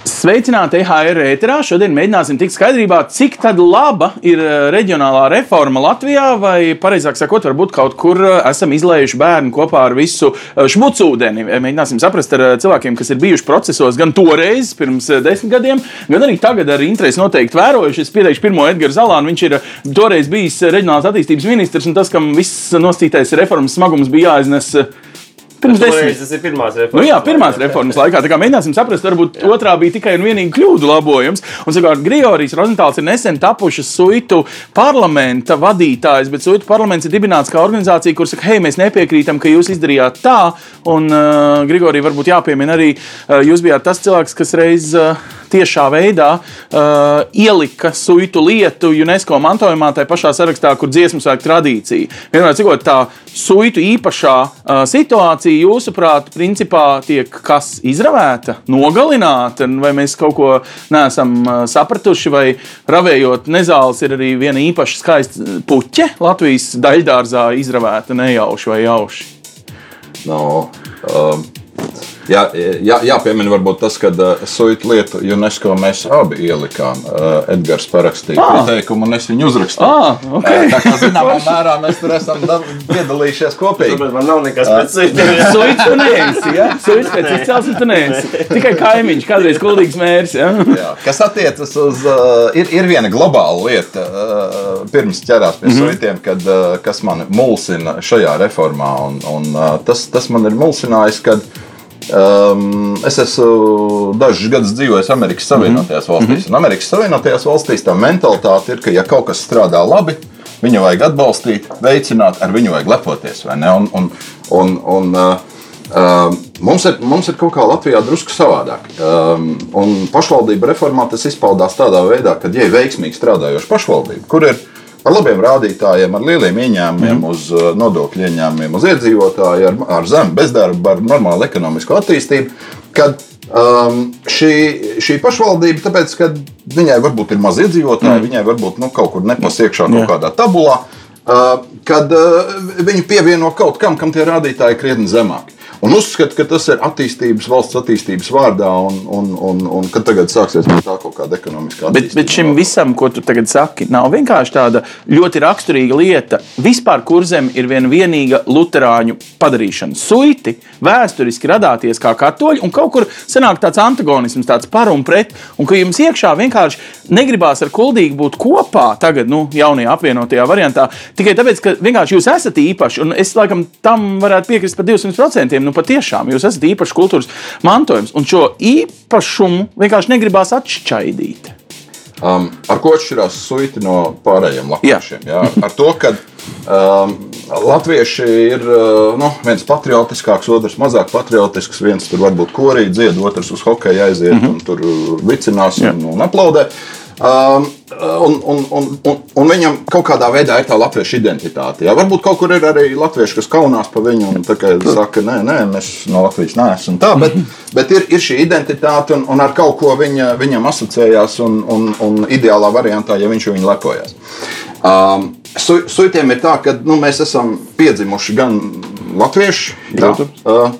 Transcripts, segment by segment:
Sveicināti EHR ēterā. Šodien mēģināsim tikt skaidrībā, cik laba ir eh, reģionālā reforma Latvijā, vai, pareizāk sakot, varbūt kaut kur eh, esam izlējuši bērnu kopā ar visu eh, šmucūdeni. Mēģināsim saprast ar cilvēkiem, kas ir bijuši procesos gan toreiz, pirms desmit gadiem, gan arī tagad ar interesi noteikti vērojuši. Es pieteikšu pirmo Edgars Zalānu. Viņš ir toreiz bijis reģionālās attīstības ministrs, un tas, kam viss nosītais reformas smagums bija jāiznes Pirms desmit. Tas ir pirmās reformas. Nu jā, pirmās reformas laikā. Tā kā mēģināsim saprast, varbūt jā. otrā bija tikai un vienīgi kļūdu labojums. Un, savukārt, Grigorijas Rozentāls ir nesen tapušas Suitu parlamenta vadītājs, bet Suitu parlaments ir dibināts kā organizācija, kur saka, hei, mēs nepiekrītam, ka jūs izdarījāt tā. Un, uh, Grigorija, varbūt jāpiemina arī, uh, jūs bijāt tas cilvēks, kas reiz. Uh, tiešā veidā uh, ielika suitu lietu UNESCO mantojumā, tajā pašā sarakstā, kur dziesmu svētku tradīcija. Vienmēr cikot, tā suitu īpašā uh, situācija, jūsuprāt, principā tiek kas izravēta, nogalināta, vai mēs kaut ko neesam uh, sapratuši, vai ravējot nezāles ir arī viena īpaša skaista puķe Latvijas daļdārzā izravēta nejauši vai jauši? No, um, Jā, jā, jāpiemina varbūt tas, ka uh, suitu lietu UNESCO mēs abi ielikām. Uh, Edgars parakstīja ah. pieteikumu, un es viņu uzrakstīju. Ah, okay. uh, tā kā zināmā mērā mēs tur esam piedalījušies kopīgi. Bet man nav nekas pēc suitu. Suitu tu neesi, ja? Suitu pēc izcelsmes tu neesi. Tikai kaimiņš, kādreiz kuldīgs mērs, ja? jā. Kas attiecas uz, uh, ir, ir viena globāla lieta, uh, pirms ķerās pie mm -hmm. suitiem, kad, uh, kas man mulsina šajā reformā, un, un uh, tas, tas man ir mulsinājis, kad Um, es esmu dažus gadus dzīvojis Amerikas Savienotajās mm -hmm. valstīs. Un Amerikas Savienotajās valstīs tā mentalitāte ir, ka, ja kaut kas strādā labi, viņu vajag atbalstīt, veicināt, ar viņu vajag lepoties. Un, un, un, un, uh, Uh, mums, ir, mums ir kaut kā Latvijā drusku savādāk. Um, un pašvaldību reformā tas izpaudās tādā veidā, ka, ja ir veiksmīgi strādājoša pašvaldība, kur ir ar labiem rādītājiem, ar lieliem ieņēmumiem, mm. uz uh, nodokļu ieņēmumiem, uz iedzīvotāju, ar, ar zemu bezdarbu, ar normālu ekonomisko attīstību. Kad um, šī, šī pašvaldība, tāpēc, ka viņai varbūt ir maz iedzīvotāji, mm. viņai varbūt nu, kaut kur nepasiekšā kaut yeah. kādā tabulā, uh, kad uh, viņi pievieno kaut kam, kam tie rādītāji ir krietni zemāki. Un uzskata, ka tas ir attīstības, valsts attīstības vārdā, un, un, un, un ka tagad sāksies tā kaut kāda ekonomiskā attīstība. Bet, bet šim visam, ko tu tagad saki, nav vienkārši tāda ļoti raksturīga lieta. Vispār kurzem ir viena vienīga luterāņu padarīšana. Suiti vēsturiski radāties kā katoļi, un kaut kur sanāk tāds antagonisms, tāds par un pret, un ka jums iekšā vienkārši negribās ar kuldīgi būt kopā tagad, nu, jaunajā apvienotajā variantā, tikai tāpēc, ka vienkārši jūs esat īpaši, un es laikam tam varētu piekrist par 200% nu patiešām jūs esat īpašs kultūras mantojums, un šo īpašumu vienkārši negribās atšķaidīt. Um, ar ko atšķirās suiti no pārējiem latviešiem? Jā. Jā, ar to, ka um, latvieši ir uh, nu, viens patriotiskāks, otrs mazāk patriotisks. Viens tur varbūt korī dzied, otrs uz hokeja aiziet mm -hmm. un tur vicinās un, un aplaudē. Um, un, un, un, un, un viņam kaut kādā veidā ir tā latviešu identitāte. Jā. Varbūt kaut kur ir arī latvieši, kas kaunās par viņu un saka, nē, nē, mēs no Latvijas neesam tā. Bet, bet ir, ir šī identitāte un, un ar kaut ko viņa, viņam asociējās un, un, un ideālā variantā, ja viņš viņu lepojas. Um, su, suitiem ir tā, ka nu, mēs esam piedzimuši gan latvieši. Jā, uh,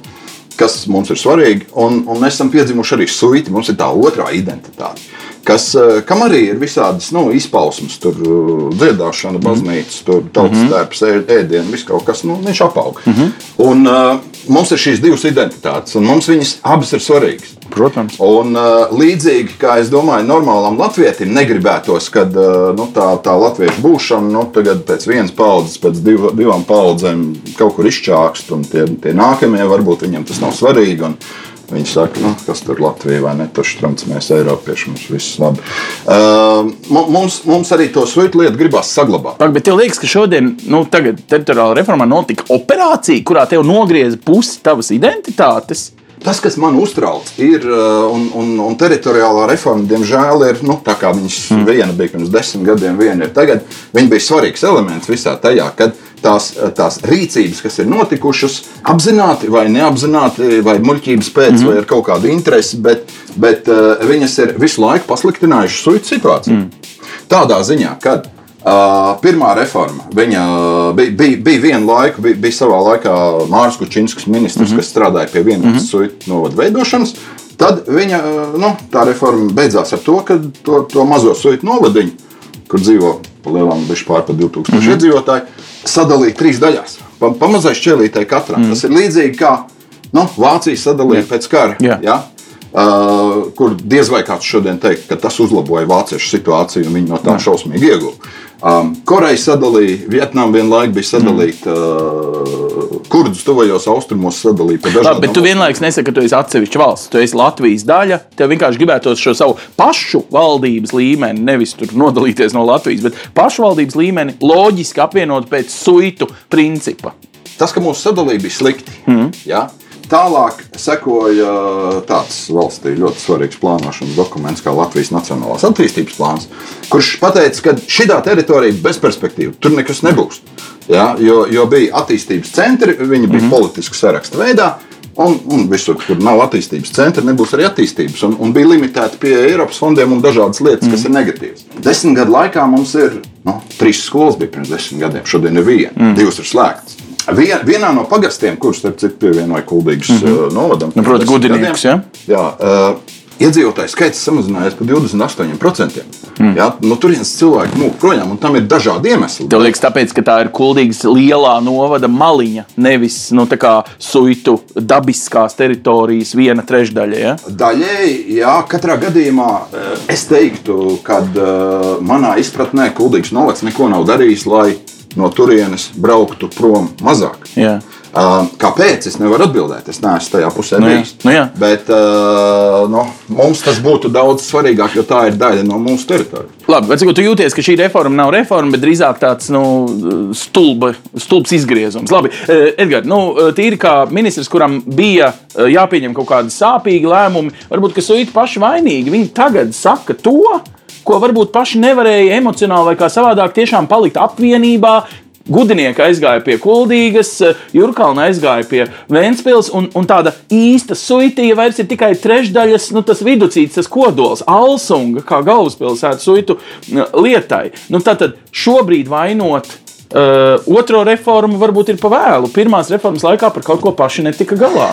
kas mums ir svarīgi, un, un mēs esam piedzimuši arī suiti. Mums ir tā otrā identitāte kas, eh, kam arī ir visādas nu, izpausmes, tur eh, dziedāšana, mhm. baznīca, tur tautas darbs, mhm. ēdienu, viss kaut kas, nu, viņš apaug. Mm -hmm. Un uh, mums ir šīs divas identitātes, un mums viņas abas ir svarīgas. Protams. Un uh, līdzīgi, kā es domāju, normālam latvietim negribētos, kad uh, nu, tā, tā latviešu būšana nu, tagad pēc vienas paudzes, pēc div, divām paudzēm kaut kur izčākst, un tie, tie nākamie varbūt viņiem tas nav svarīgi. Un, Viņi saka, nu, kas tur Latvijā vai ne? Tur strāms mēs, Eiropieši, mums viss labi. Uh, mums, mums arī to sveitu lietu gribās saglabāt. Pak, bet tev liekas, ka šodien, nu, tagad teritoriālā reformā notika operācija, kurā tev nogrieza pusi tavas identitātes. Tas, kas man uztrauc, ir, un, un, un teritoriālā reforma, diemžēl, ir nu, tā kā viņas mm. viena bija pirms desmit gadiem, viena ir tagad. Viņa bija svarīgs elements visā tajā, kad tās, tās rīcības, kas ir notikušas, apzināti vai neapzināti, vai muļķības pēc, mm -hmm. vai ar kaut kādu interesi, bet, bet uh, viņas ir visu laiku pasliktinājušas suitu situāciju. Mm. Tādā ziņā, ka Uh, pirmā reforma. Viņa bija, bija, bija viena laika, bija, bija savā laikā Mārcis Kučinskis, ministrs, mm -hmm. kas strādāja pie vienas mm -hmm. suitu novada veidošanas. Tad viņa, nu, tā reforma beidzās ar to, ka to, to mazo suitu novadiņu, kur dzīvo pa lielām bišķi pār pa 2000 mm -hmm. iedzīvotāji, sadalīja trīs daļās. Pa, pamazai šķēlītei katram. Mm. Tas ir līdzīgi kā nu, Vācijas sadalīja pēc kara. Jā. Ja? Uh, kur diez vai kāds šodien teikt, ka tas uzlaboja vāciešu situāciju un viņi no tā šausmīgi ieguva. Um, Koreja sadalīja, Vietnama vienlaikus bija sadalīta, uh, kurdus tuvajos austrumos sadalīta. Labi, bet tu vienlaikus nesaki, ka tu esi atsevišķa valsts. Tu esi Latvijas daļa. Tev vienkārši gribētos šo savu pašu valdības līmeni, nevis tur nodalīties no Latvijas, bet pašu valdības līmeni loģiski apvienot pēc suitu principa. Tas, ka mūsu sadalība bija slikti. Mm. Ja? Tālāk sekoja tāds valstī ļoti svarīgs plānošanas dokuments, kā Latvijas Nacionālās attīstības plāns, kurš teica, ka šī teritorija ir bezperspektīva, tur nekas nebūs. Ja? Jo, jo bija attīstības centri, viņi bija mm -hmm. politiski saraksta veidā. Un, un visur, kur nav attīstības centra, nebūs arī attīstības. Un, un bija limitēta pie Eiropas fondiem un dažādas lietas, mm. kas ir negatīvas. Desmit gadu laikā mums ir nu, trīs skolas, bija pirms desmit gadiem. Šodien ir viena, mm. divas ir slēgtas. Vien, vienā no pagastiem, kurš starp citu pievienoja Kuldīgas mm -hmm. novadam, nu, protams, gudrinieks. Ja? Jā, uh, Iedzīvotāju skaits samazinājās par 28%. Mm. Ja, no turienes cilvēki mūž projām, un tam ir dažādi iemesli. Tev liekas, tāpēc, ka tā ir kuldīgas lielā novada maliņa, nevis nu, suitu dabiskās teritorijas viena trešdaļa. Ja? Daļēji, jā, katrā gadījumā es teiktu, ka manā izpratnē kuldīgas novads neko nav darījis, lai no turienes brauktu prom mazāk. Jā. Uh, kāpēc? Es nevaru atbildēt. Es neesmu tajā pusē nu, bijis. Nu, jā. Bet nu, mums tas būtu daudz svarīgāk, jo tā ir daļa no mūsu teritorijas. Labi, bet tu jūties, ka šī reforma nav reforma, bet drīzāk tāds nu, stulba, stulbs izgriezums. Labi, Edgars, nu, tīri kā ministrs, kuram bija jāpieņem kaut kādi sāpīgi lēmumi, varbūt kas ir paši vainīgi. Viņi tagad saka to ko varbūt paši nevarēja emocionāli vai kā savādāk tiešām palikt apvienībā. Gudinieki aizgāja pie Kuldīgas, Jurkalna aizgāja pie Vēncpils, un, un tāda īsta suitīja vairs ir tikai trešdaļas, nu, tas viducīts, tas kodols, Alsunga, kā galvaspilsētas suitu lietai. Nu, tātad šobrīd vainot Uh, otro reformu varbūt ir pa vēlu. Pirmās reformas laikā par kaut ko paši netika galā.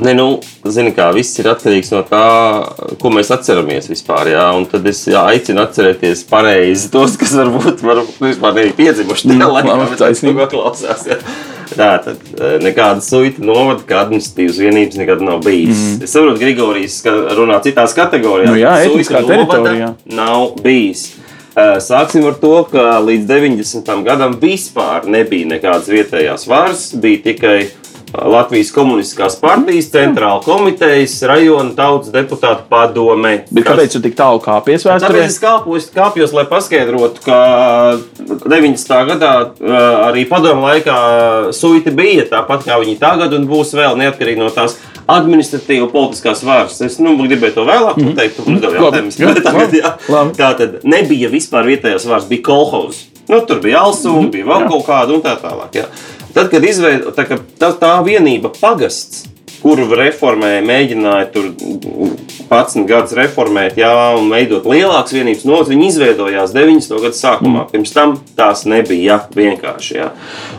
Ne, nu, zini, kā viss ir atkarīgs no tā, ko mēs atceramies vispār. Jā, un tad es jā, aicinu atcerēties pareizi tos, kas varbūt, varbūt vispār nebija piedzimuši tajā Mm, laikā, bet taisnība. klausās. Jā. Tā tad eh, nekāda suita novada, kā administratīvas vienības nekad nav bijis. Mm. Es saprotu, Grigorijas ka runā citās kategorijās. Nu jā, etniskā teritorijā. Nav bijis. Eh, Sāksim ar to, ka līdz 90. gadam vispār nebija nekādas vietējās varas, bija tikai eh, Latvijas Komunistiskās partijas, centrāla komitejas, rajona tautas deputātu padome. Bet kāpēc tu tik tālu kāpies vēsturē? Tāpēc es kāpos, kāpjos, lai paskaidrotu, ka 90. gadā arī padomu laikā suita bija tāpat kā viņi tagad, un būs vēl neatkarīgi no tās administratīva politiskās varas. Es nu, gribēju to vēlāk pateikt, Mhm. Jautājumus. Jā, bet tagad, labi, jā. labi. Tā tad nebija vispār vietējās varas, bija kolhoz. Nu, tur bija Alsūna, Mhm. bija vēl kaut kāda un tā tālāk. Jā. Tad, kad izveido, tā, tā, tā vienība pagasts, kuru reformēja, mēģināja tur 11 gadus reformēt, jā, un veidot lielākas vienības nodaļas, viņi izveidojās 90. gadu sākumā. Pirms tam tās nebija jā, vienkārši. Jā.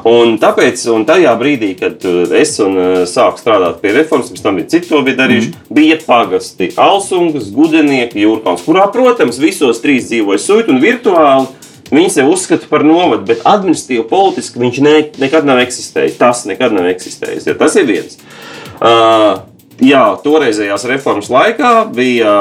Un tāpēc, un tajā brīdī, kad uh, es un, uh, sāku strādāt pie reformas, pirms tam bija citi to bija darījuši, mm. bija pagasti Alsungas, Gudenieki, Jūrkauns, kurā, protams, visos trīs dzīvoja suitu un virtuāli. Viņi sev uzskata par novadu, bet administratīvi, politiski viņš ne, nekad nav eksistējis. Tas nekad nav eksistējis. Ja tas ir viens. Uh, jā, toreizējās reformas laikā bija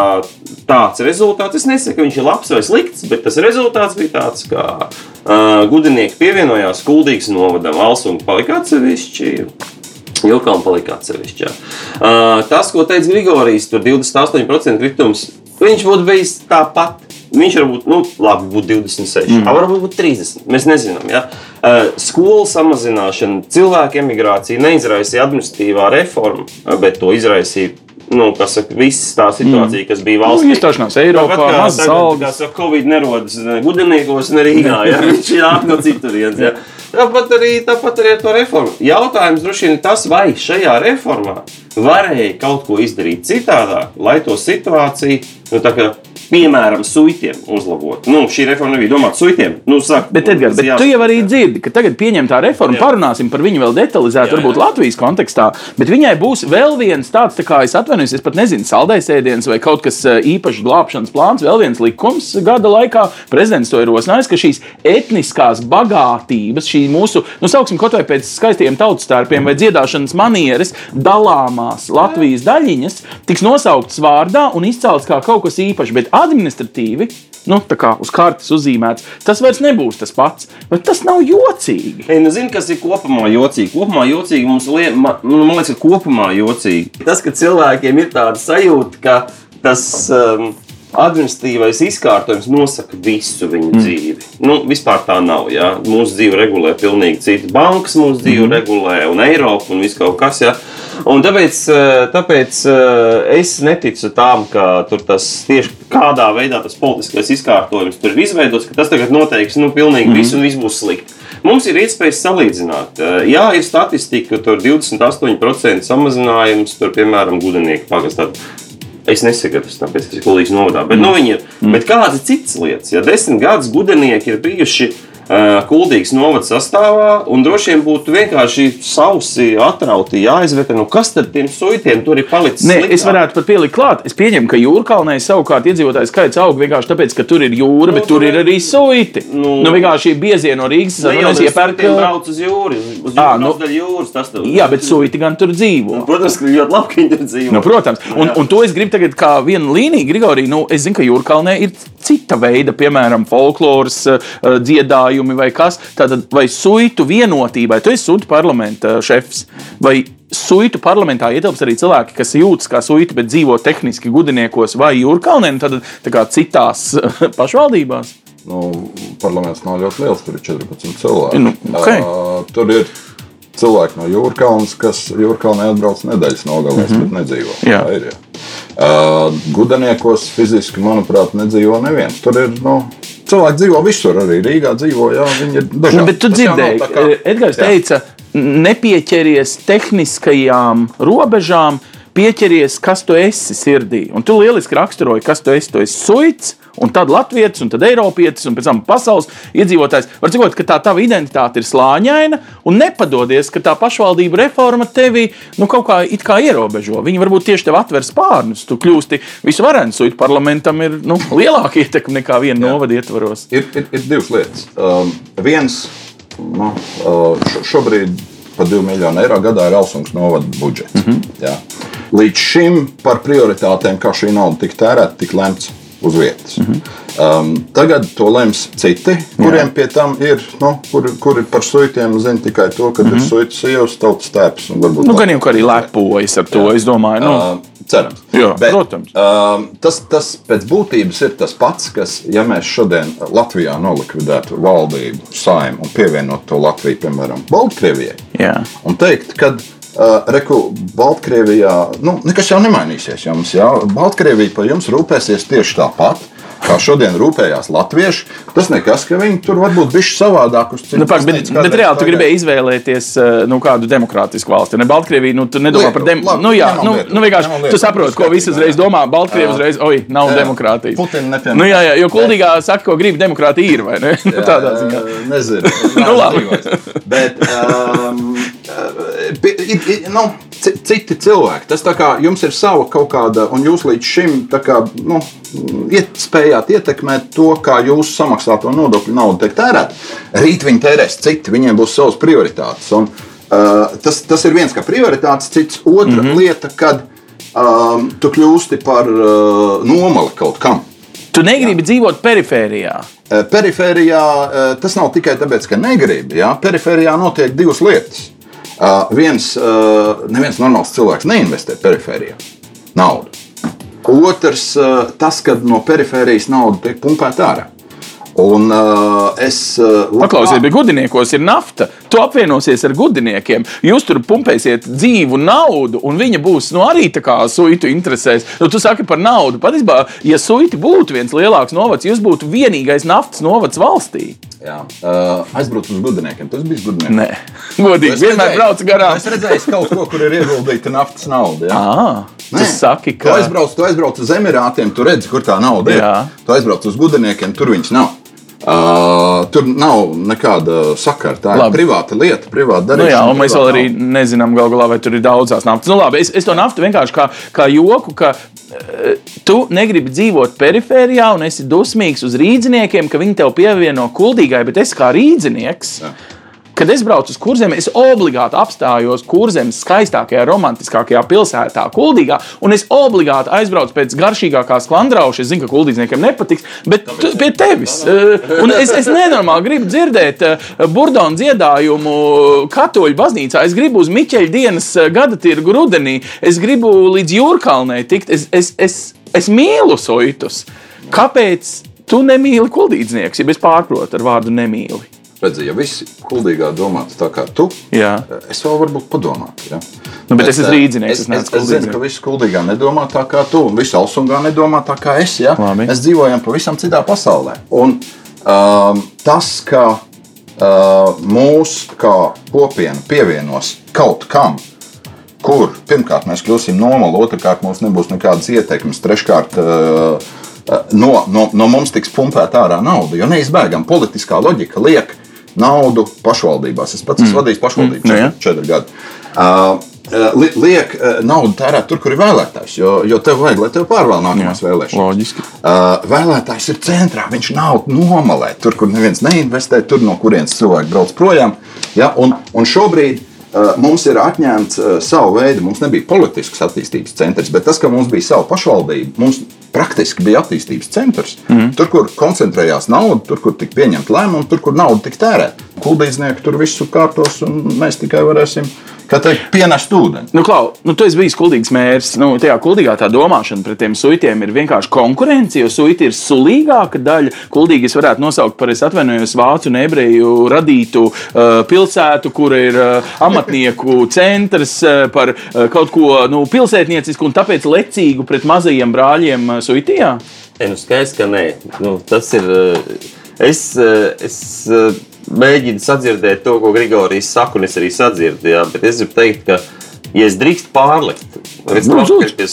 tāds rezultāts. Es nesaku, ka viņš ir labs vai slikts, bet tas rezultāts bija tāds, ka uh, gudrinieki pievienojās Kuldīgas novadam, Alsunga palika atsevišķi. Jurkām palika atsevišķi. Uh, tas, ko teica Grigorijs, tur 28% kritums, viņš būtu bijis tāpat. Viņš varbūt, nu, labi, būtu 26, mm. varbūt būtu 30. Mēs nezinām. Ja? Uh, skolu samazināšana, cilvēku emigrācija neizraisīja administratīvā reforma, bet to izraisīja. Nu, kas saka, viss tā situācija, mm. kas bija valstī. Nu, iestāšanās Eiropā, kā mazas algas. Saka, Covid nerodas ne Gudeniekos, ne Rīgā. Ja? Viņš nāk no citurienes. Ja? Tāpat arī, tāpat arī ar to reformu. Jautājums droši vien ir tas, vai šajā reformā varēja kaut ko izdarīt citādāk, lai to situāciju Nu, tā kā, piemēram, suitiem uzlabot. Nu, šī reforma nebija domāta suitiem. Nu, saka, Bet, Edgars, bet tu jau arī dzirdi, ka tagad pieņemtā reforma, Jā. parunāsim par viņu vēl detalizēti, varbūt. Latvijas kontekstā, bet viņai būs vēl viens tāds, tā kā es atvainojos, es pat nezinu, saldais ēdiens vai kaut kas eh, īpašs glābšanas plāns, vēl viens likums gada laikā. Prezidents to ir rosinājis, ka šīs etniskās bagātības, šī mūsu, nu, sauksim, kaut vai pēc skaistiem tautstārpiem vai dziedāšanas manieres, dalāmās Latvijas daļiņas, tiks nosauktas vārdā un izceltas kā kaut kas īpašs, bet administratīvi. Nu, tā kā uz kartes uzzīmēts, tas vairs nebūs tas pats. Bet tas nav jocīgi. Ei, nu, zini, kas ir kopumā jocīgi? Kopumā jocīgi mums liekas, man, man liekas, ka kopumā jocīgi. Tas, ka cilvēkiem ir tāda sajūta, ka tas um, administratīvais izkārtojums nosaka visu viņu mm. dzīvi. Nu, vispār tā nav. Ja? Mūsu dzīve regulē pilnīgi citi bankas, mūsu dzīve mm. regulē un Eiropa un viss kaut kas. Ja? Un tāpēc, eh, tāpēc eh, es neticu tam, ka tur tas tieši kādā veidā tas politiskais izkārtojums tur ir izveidots, ka tas tagad noteiks nu, pilnīgi mm visu un viss būs slikti. Mums ir iespējas salīdzināt. Eh, Jā, ir statistika, ka tur 28% samazinājums, tur, piemēram, gudrnieku pagastā. Es nesagaidu, tāpēc tas ir kolīgs novadā. Bet, mm. nu, viņi ir. Mm. Bet kādas citas lietas? Ja desmit gadus gudrinieki ir bijuši kuldīgas novada sastāvā, un droši vien būtu vienkārši sausi, atrauti jāizvērtē, nu kas tad tiem suitiem tur ir palicis? Nē, sliktāk? es varētu pat pielikt klāt. Es pieņemu, ka jūrkalnē savukārt iedzīvotāju skaits aug vienkārši tāpēc, ka tur ir jūra, Nu, bet tur tur ir arī suiti. Nu- Nu, vienkārši biezie no Rīgas Ne jau es tas iepērku. suitiem brauc uz jūru, uz Ā, jūras, nu- nu, jūras tas tev. Jā, bet suiti gan tur dzīvo. Protams, ka ļoti labi, ka viņi tur dzīvo. Nu, protams, un, Jā. un to es gribu tagad kā vienu līniju, Grigorija. Nu, es zinu, ka Jūrkalnē ir cita veida, piemēram, folkloras uh, dziedājumi vai kas. Tātad, vai suitu vienotībai, tu esi suitu parlamenta šefs, vai suitu parlamentā ietilps arī cilvēki, kas jūtas kā suiti, bet dzīvo tehniski gudriniekos vai Jūrkalnē, tad tā citās pašvaldībās? Nu, parlaments nav ļoti liels, tur ir 14 cilvēki. Nu, ok. uh, tur ir cilvēki no Jūrkalnas, kas Jūrkalnē atbrauc nedēļas nogalēs, mm -hmm. bet nedzīvo. Jā. Tā ir, jā. Uh, Gudaniekos fiziski, manuprāt, nedzīvo neviens. Tur ir nu, cilvēki dzīvo visur, arī Rīgā dzīvo. Jā, viņi ir dažādi. Nu, bet tu Tas dzirdēji, kā- Edgars Jā. teica, nepieķeries tehniskajām robežām, pieķeries, kas tu esi sirdī. Un tu lieliski raksturoji, kas tu esi. Tu esi suits, un tad latvietis, un tad eiropietis, un pēc tam pasaules iedzīvotājs. Var teikt, ka tā tava identitāte ir slāņaina, un nepadodies, ka tā pašvaldība reforma tevi nu, kaut kā, kā ierobežo. Viņi varbūt tieši tev atver spārnus. Tu kļūsti visvarens, suits parlamentam ir nu, lielāka ietekme nekā viena novada ietvaros. ir, ir, ir divas lietas. Um, viens, nu, uh, šo- šobrīd par 2 miljonu eiro gadā ir Elsungas novada budžets. Mm -hmm. Jā. Līdz šim par prioritātēm, kā šī nauda tika tērēta, tika lemts uz vietas. Mm -hmm. um, tagad to lems citi, kuriem pie tam ir, nu, kuri, kuri par suitiem zina tikai to, ka mm -hmm. ir suitas sievas, tautas tēps Nu, gan jau ka arī lepojas ar to. Jā. Es domāju, nu, Uh, cerams. Jā, protams. Uh, tas, tas pēc būtības ir tas pats, kas, ja mēs šodien Latvijā nolikvidētu valdību, saimnu un pievienotu to Latviju, piemēram, Baltkrievijai, jā. un teikt, ka uh, Reku Baltkrievijā nu, nekas jau nemainīsies. Jums, jā? Baltkrievija par jums rūpēsies tieši tāpat. Kā šodien rūpējās latvieši, tas nekas, ka viņi tur varbūt bija savādāk. uz Nu, pak, bet, baznīcu bet kādreiz reāli tu gribēji izvēlēties uh, nu, kādu demokrātisku valsti. Ne Baltkrieviju, nu, tu nedomā Lietuvu. par dem... Labi, nu, jā, nu, Lietuvu. nu, vienkārši Ņemam tu saproti, ko visi uzreiz domā. Baltkrievija uzreiz, oi, nav Jā. demokrātijas. Putinu nepieņem. Nu, jā, jā, jo kuldīgā saka, ko grib demokrātija ir, vai ne? Nu, Jā, Tādā ziņā. Nezinu. Nu, labi. Bet um, ir, ir, nu, ci- citi cilvēki. Tas kā jums ir sava kaut kāda, un jūs līdz šim kā, nu, iet, spējāt ietekmēt to, kā jūs samaksāto nodokļu naudu tiek tērēta. Rīt viņi tērēs citi, viņiem būs savas prioritātes. Un, uh, tas, tas ir viens kā prioritātes, cits otra mm -hmm. lieta, kad um, tu kļūsti par uh, nomali kaut kam. Tu negribi dzīvot perifērijā. Eh, Perifērijā eh, tas nav tikai tāpēc, ka negribi. Ja? Perifērijā notiek divas lietas. Uh, viens, uh, neviens normāls cilvēks neinvestē perifērijā naudu. Otrs, uh, tas, kad no perifērijas nauda tiek pumpēta ārā. Un uh, es. Uh, Paklausies, bet gudriniekos ir nafta. Tu apvienosies ar gudiniekiem. Jūs tur pumpēsiet dzīvu naudu, un viņa būs nu, arī tā kā suitu interesēs. Nu, tu saki par naudu. Patiesībā, ja suiti būtu viens lielāks novads, jūs būtu vienīgais naftas novads valstī. Jā, uh, aizbraukt uz gudiniekiem. Tas bija gudrinieks. Nē, godīgi, vienmēr brauc garām. Es redzēju kaut ko, kur ir ieguldīta naftas nauda. Jā. Ah, Tu saki, Tu ka aizbrauc, tu aizbrauc uz Emirātiem, tu redzi, kur tā nauda ir. Jā. Tu aizbrauc uz gudiniekiem, tur viņas nav. Uh, tur nav nekāda sakara. Tā Labi. ir privāta lieta, privāta Nu darīšana. jā, un mēs vēl arī nauda. nezinām, gal galā, vai tur ir daudzās naftas. Nu, labi, es, es to naftu vienkārši kā, kā joku, ka uh, tu negribi dzīvot perifērijā un esi dusmīgs uz rīdziniekiem, ka viņi tev pievieno kuldīgai, bet es kā rīdzinieks. Jā. Kad es braucu uz kurzem, es obligāti apstājos kurzemes skaistākajā, romantiskākajā pilsētā, Kuldīgā, un es obligāti aizbraucu pēc garšīgākās klandrauša. Es zinu, ka kuldīdzniekiem nepatiks, bet tu, pie tevis. Eh, Un es, es nenormāli gribu dzirdēt eh, burdonu dziedājumu katoļu baznīcā. Es gribu uz Miķeļa dienas eh, gada tirgu rudenī. Es gribu līdz jūrkalnei tikt. Es, es, es, es mīlu soitus. Kāpēc tu nemīli kuldīdzniekus, ja es pārprotu ar vārdu nemīli? Redzi, ja visi kuldīgā domātu tā kā tu, Jā. es vēl varbūt padomātu. Ja? Nu, bet es esmu eh, rīdzinieks, Es, es es, es zinu, ka visi kuldīgā nedomā tā kā tu, un visi Alsungā nedomā tā kā es. Ja? Labi. Mēs dzīvojam pavisam citā pasaulē. Un, um, tas, ka uh, mūs kā kopiena pievienos kaut kam, kur pirmkārt mēs kļūsim nomali, otrkārt mums nebūs nekādas ietekmes, treškārt uh, no, no, no mums tiks pumpēta ārā nauda. Jo neizbēgami politiskā loģika liek naudu pašvaldībās. Es pats esmu vadījis pašvaldību Nu, jā. četri, četri gadi. Uh, li- Liek uh, naudu tērēt tur, kur ir vēlētājs, jo, jo tev vajag, lai tev pārvēl nākamās vēlēšanas. Loģiski. Uh, vēlētājs ir centrā, viņš naudu nomalē. Tur, kur neviens neinvestē, tur no kurienes cilvēki brauc projām. Ja? Un, un šobrīd uh, mums ir atņemts uh, savu veidu. Mums nebija politisks attīstības centrs, bet tas, ka mums bija sava pašvaldība, mums praktiski bija attīstības centrs. Mm. Tur, kur koncentrējās nauda, tur, kur tika pieņemta lēmuma, tur, kur nauda tika tērēta. Kuldīdznieki tur visu kārtos, un mēs tikai varēsim, kā teikt, pienest ūdeni. Nu, Klau, nu, tu esi bijis kuldīgs mērs. Nu, tajā kuldīgā tā domāšana pret tiem suitiem ir vienkārši konkurence, jo suiti ir sulīgāka daļa. Kuldīgi es varētu nosaukt par, es atvainojos, vācu un ebreju radītu uh, pilsētu, kur ir uh, amatnieku centrs uh, par uh, kaut ko nu, pilsētniecisku un tāpēc lecīgu pret mazajiem brāļiem uh, suitijā. E, nu skaidrs, ka nē. Nu, tas ir. eh, Es, eh, es eh, mēģinu sadzirdēt to, ko Grigorijs saka, un es arī sadzirdu. Jā, bet es gribu teikt, ka, ja es drīkstu pārlikt, redz, Nu, nu, lūdzu. pie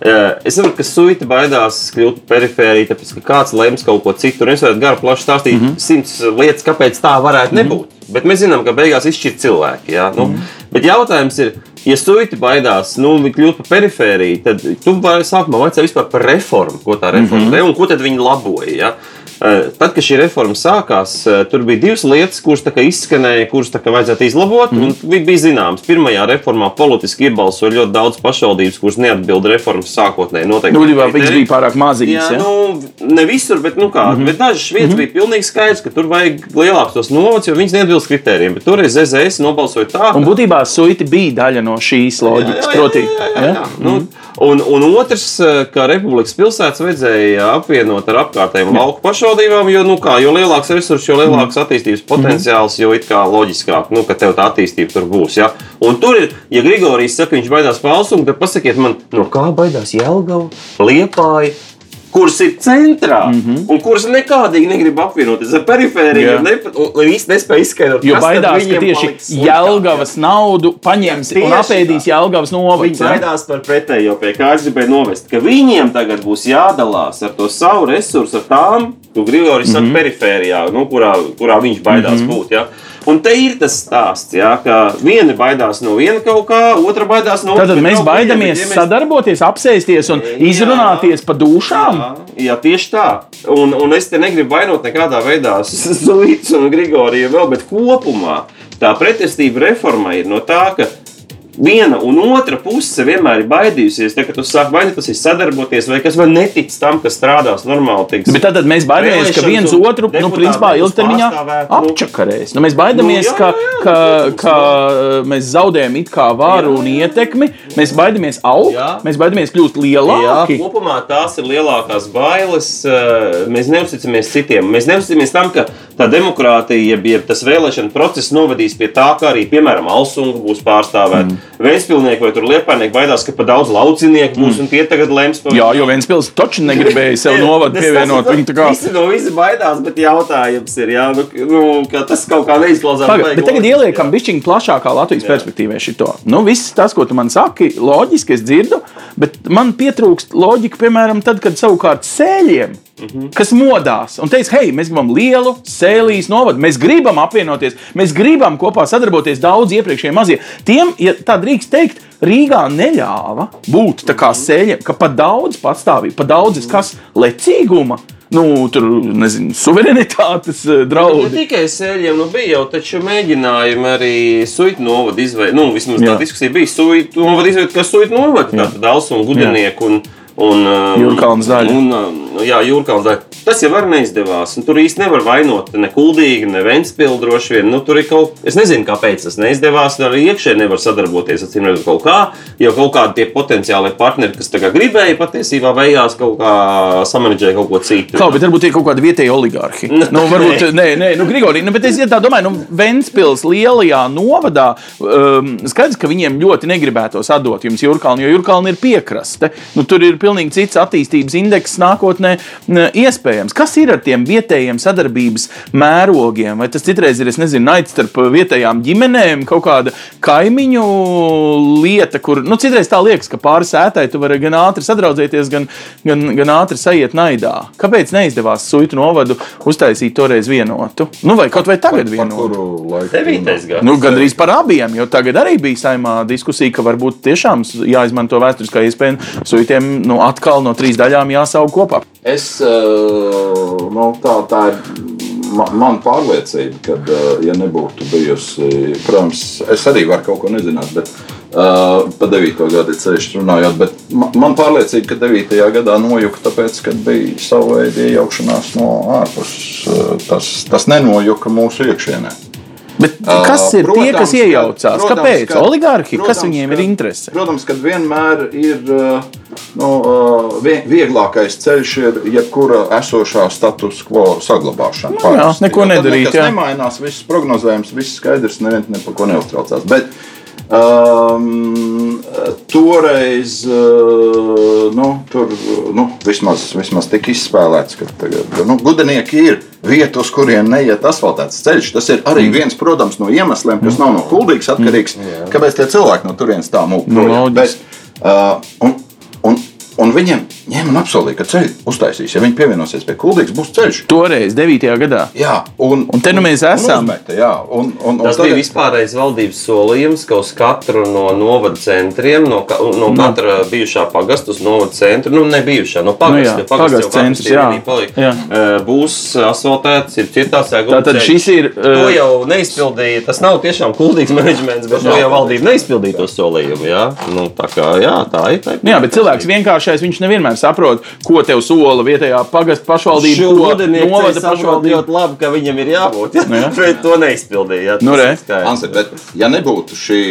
eh, Es saprotu, ka suita baidās kļūt par perifēriju, tāpēc ka kāds lems kaut ko citu. Es varētu garu plaši stāstīt mm -hmm. simts lietas, kāpēc tā varētu mm -hmm. nebūt. Bet mēs zinām, ka beigās izšķir cilvēki. Jā, nu, mm -hmm. Bet jautājums ir, ja suita baidās nu, kļūt par perifēriju, tad tu sākumā vajadzēja vispār par reformu, ko tā reforma mm -hmm. un ko tad viņi laboja. Ja? Eh, Tad, kad šī reforma sākās, eh, tur bija divas lietas, kuras izskanēja, kuras vajadzētu izlabot. Mm. Bija, bija zināms, pirmajā reformā politiski iebalsoja ļoti daudz pašvaldības, kuras neatbilda reformas sākotnēji noteikti. Nu, viņas bija pārāk maziņas. Jā, Ja? nu, ne visur, bet, nu, kā, mm -hmm. bet dažas vietas mm -hmm. bija pilnīgi skaidrs, ka tur vajag lielākus tos novads, jo viņas neatbilst kritērijiem. Bet toreiz ZZS nobalsoja tā, Un būtībā suiti bija daļa no šīs loģikas. Proti, jā, jā, ja? jā. Nu, un, un otrs, eh, ka Republikas pilsētas vajadzēja apvienot ar apkārtējām lauku pašvaldībām, jo, nu, kā, jo lielāks resurss, jo lielāks attīstības potenciāls, jo it kā loģiskāk, nu, ka tev tā attīstība tur būs. Ja? Un tur ir, ja Grigorijs saka, viņš baidās palsumu, tad pasakiet man, no kā baidās Jelgava, Liepāja. Kuras ir centrā, mm -hmm. un kuras nekādīgi negrib apvienoties ar perifēriju, Jā. un, īsti nespēja izskaidrot, Jo baidās, ka tieši Jēlgavas naudu paņems Jā, un apēdīs. Jēlgavas Viņi novads. ja? baidās par pretējo, pie kā es gribēju novest, ka viņiem tagad būs jādalās ar to savu resursu, ar tām, ko Grigorijs Mhm. saka, perifērijā, nu, kurā, kurā viņš baidās būt. Ja? Un te ir tas stāsts, ja, ka viena baidās no viena kaut kā, otra baidās no Tātad bet mēs baidāmies viena, bet sadarboties, apsēsties un Jā. izrunāties pa dušām. Jā, jā, tieši tā. Un, un es te negribu vainot nekādā veidā Zulīts un Grigoriju vēl, bet kopumā tā pretestība reformai ir no tā, ka viena un otra puse vienmēr ir baidījusies. Ka tu sāki vai nu tas ir sadarboties, vai kas vēl netic tam, ka strādās normāli. Tiks. Bet tad mēs baidāmies, ka viens otru, nu, principā, ilgtermiņā nu. apčakarēs. Nu, mēs baidāmies, Nu, jā, ka, jā, jā, ka, protams, ka uh, mēs zaudējam it kā varu un ietekmi. Mēs baidāmies augt, Jā. mēs baidāmies kļūt Jā, lielāki. kopumā tās ir lielākās bailes. eh, Mēs neusticamies citiem. Mēs neusticamies tam, ka tā demokrātija, jeb, tas vēlēšana process novadīs pie tā, ka arī, piemēram, Alsunga būs pārstāvēta. Mm. Vēstpilnieki vai tur liepājnieki baidās, ka pa daudz laucinieku būs un tie tagad lems par Jā, jo pilsēta taču negribēja sev novadu pievienot. Viņi tā kā Visi no visi baidās, bet jautājums ir, jā, nu, nu, ka tas kaut kā neizklausās. Paga, baigi bet tagad ieliekam bišķiņu plašākā Latvijas Jā. perspektīvā šito. Nu, viss tas, ko tu man saki, loģiski es dzirdu, bet man pietrūkst loģika, piemēram, tad, kad savukārt sēļiem, Mhm. kas modās un teica, hei, mēs gribam lielu sēlīs novadu, mēs gribam apvienoties, mēs gribam kopā sadarboties daudz iepriekšējiem mazie. Tiem, ja tā drīkst teikt, Rīgā neļāva būt tā kā sēļiem, ka pa daudz patstāvība, pa daudz kas lecīguma. Nu, tur nezinu, suverenitātes eh, Ne draudi. tikai sēļiem, nu bija jau taču mēģinājumi arī suitu novadu izveidot. Nu, vismaz Jā. tā diskusija bija suitu novadu izveidot, kas suitu novadu. Tātad Dāls un Gudenieku un, un um, Jūrkalns daļa. Un, jā, Jūrkalns daļa. Tas jau arī neizdevās. Un tur īsti nevar vainot ne kuldīgi, ne Ventspilsnu droši vien. Nu, tur ir kaut kas, es nezinu, kāpēc tas neizdevās. Arī iekšēji nevar sadarboties ar cīm kaut kā. Jo kaut kādi tie potenciāli partneri, kas tagad gribēja, patiesībā beigās kaut kā samanģēja kaut ko citu. Kā, bet varbūt ir kaut kādi vietēji oligarhi. Nu, varbūt, nē, nē, nu, Grigorī, nu, bet es ja tā domāju, nu, Ventspils lielajā novadā, um, skaidrs, ka viņiem ļoti negribētos atdot jums Jurkalnu, jo Jurkalna ir piekraste. Nu, tur ir pilnīgi cits attīstības indeks nākotnē n- iespējams. Kas ir ar tiem vietējiem sadarbības mērogiem? Vai tas citreiz ir, es nezinu, naids starp vietējām ģimenēm, kaut kāda kaimiņu lieta, kur, nu, citreiz tā liekas, ka pāri sētai tu vari gan ātri sadraudzēties, gan, gan, gan ātri sajiet naidā. Kāpēc neizdevās suitu novadu uztaisīt toreiz vienotu? Nu, vai kaut vai tagad Par vienotu? Nu, Gan arī par abiem, jo tagad arī bija saimā diskusija, ka varbūt tiešām jāizmanto vēsturiskā iespēja suitiem nu, atkal no trīs daļām jāsaug kopā. Es, eh, nu, tā, tā ir ma- man pārliecība, ka, eh, ja nebūtu bijusi, protams, es arī varu kaut ko nezināt, bet uh, pa 9. gadu ceļš runājot, bet ma- man pārliecība, ka 9. gadā nojuka tāpēc, ka bija sava veida iejaukšanās no ārpuses. Eh, Tas, tas nenojuka mūsu iekšienē. Bet kas ir tie, kas Protams, ka- iejaucās? protams, Kāpēc? ka- Oligarhi, kas protams, viņiem ka- ir interese? Protams, ka vienmēr ir uh, nu, uh, vie- vieglākais ceļš, ir jebkura esošā status quo saglabāšana. jā, Parasti. neko tad nedarīt, jā. nemainās, viss prognozējums, viss skaidrs, neviens ne par ko neuztraucās. Bet, Um, toreiz uh, nu, tur nu, vismaz, vismaz tika izspēlēts, ka tagad, nu, gudenieki ir vieta, uz kurien neiet asfaltēts ceļš. Tas ir Mm. arī viens protams, no iemesliem, kas nav no kuldīgas atkarīgs. Kāpēc tie cilvēki no turienes tā loģiski. Uh, un, un, viņiem ņēma un apsolīja, ka ceļu uztaisīs. Ja viņi pievienosies pie kuldīgas, būs ceļš. Toreiz, 9. gadā. Jā, un, Un te nu mēs esam. Un uzmeta, jā, un, un, un Tas bija vispārējais valdības solījums, ka uz katru no novada centriem, no, ka, no katra bijušā pagasta uz novada centru, nu, ne bijušā, no Nu pagasta, jā, jo pagasts pagasts jau katrs centrs, jā. palika, Jā. būs asfaltēts, ir cietās ēguma Tātad šis ir, To eh, jau neizpildīja, tas nav tiešām kuldīgs menedžments, bet to jau valdība neizpildīja to solījumu, jā. Nu, tā kā, jā, tā ir. Tā ir Nu Jā, bet cilvēks vienkāršais, viņš nevienmēr saprot, ko tev sola vietējā pagasta pašvaldība, novada pašvaldība. ļoti labi, ka viņam ir jābūt, jā. Nu jā. bet to neizpildīja. Nu. Anse, bet, ja nebūtu šī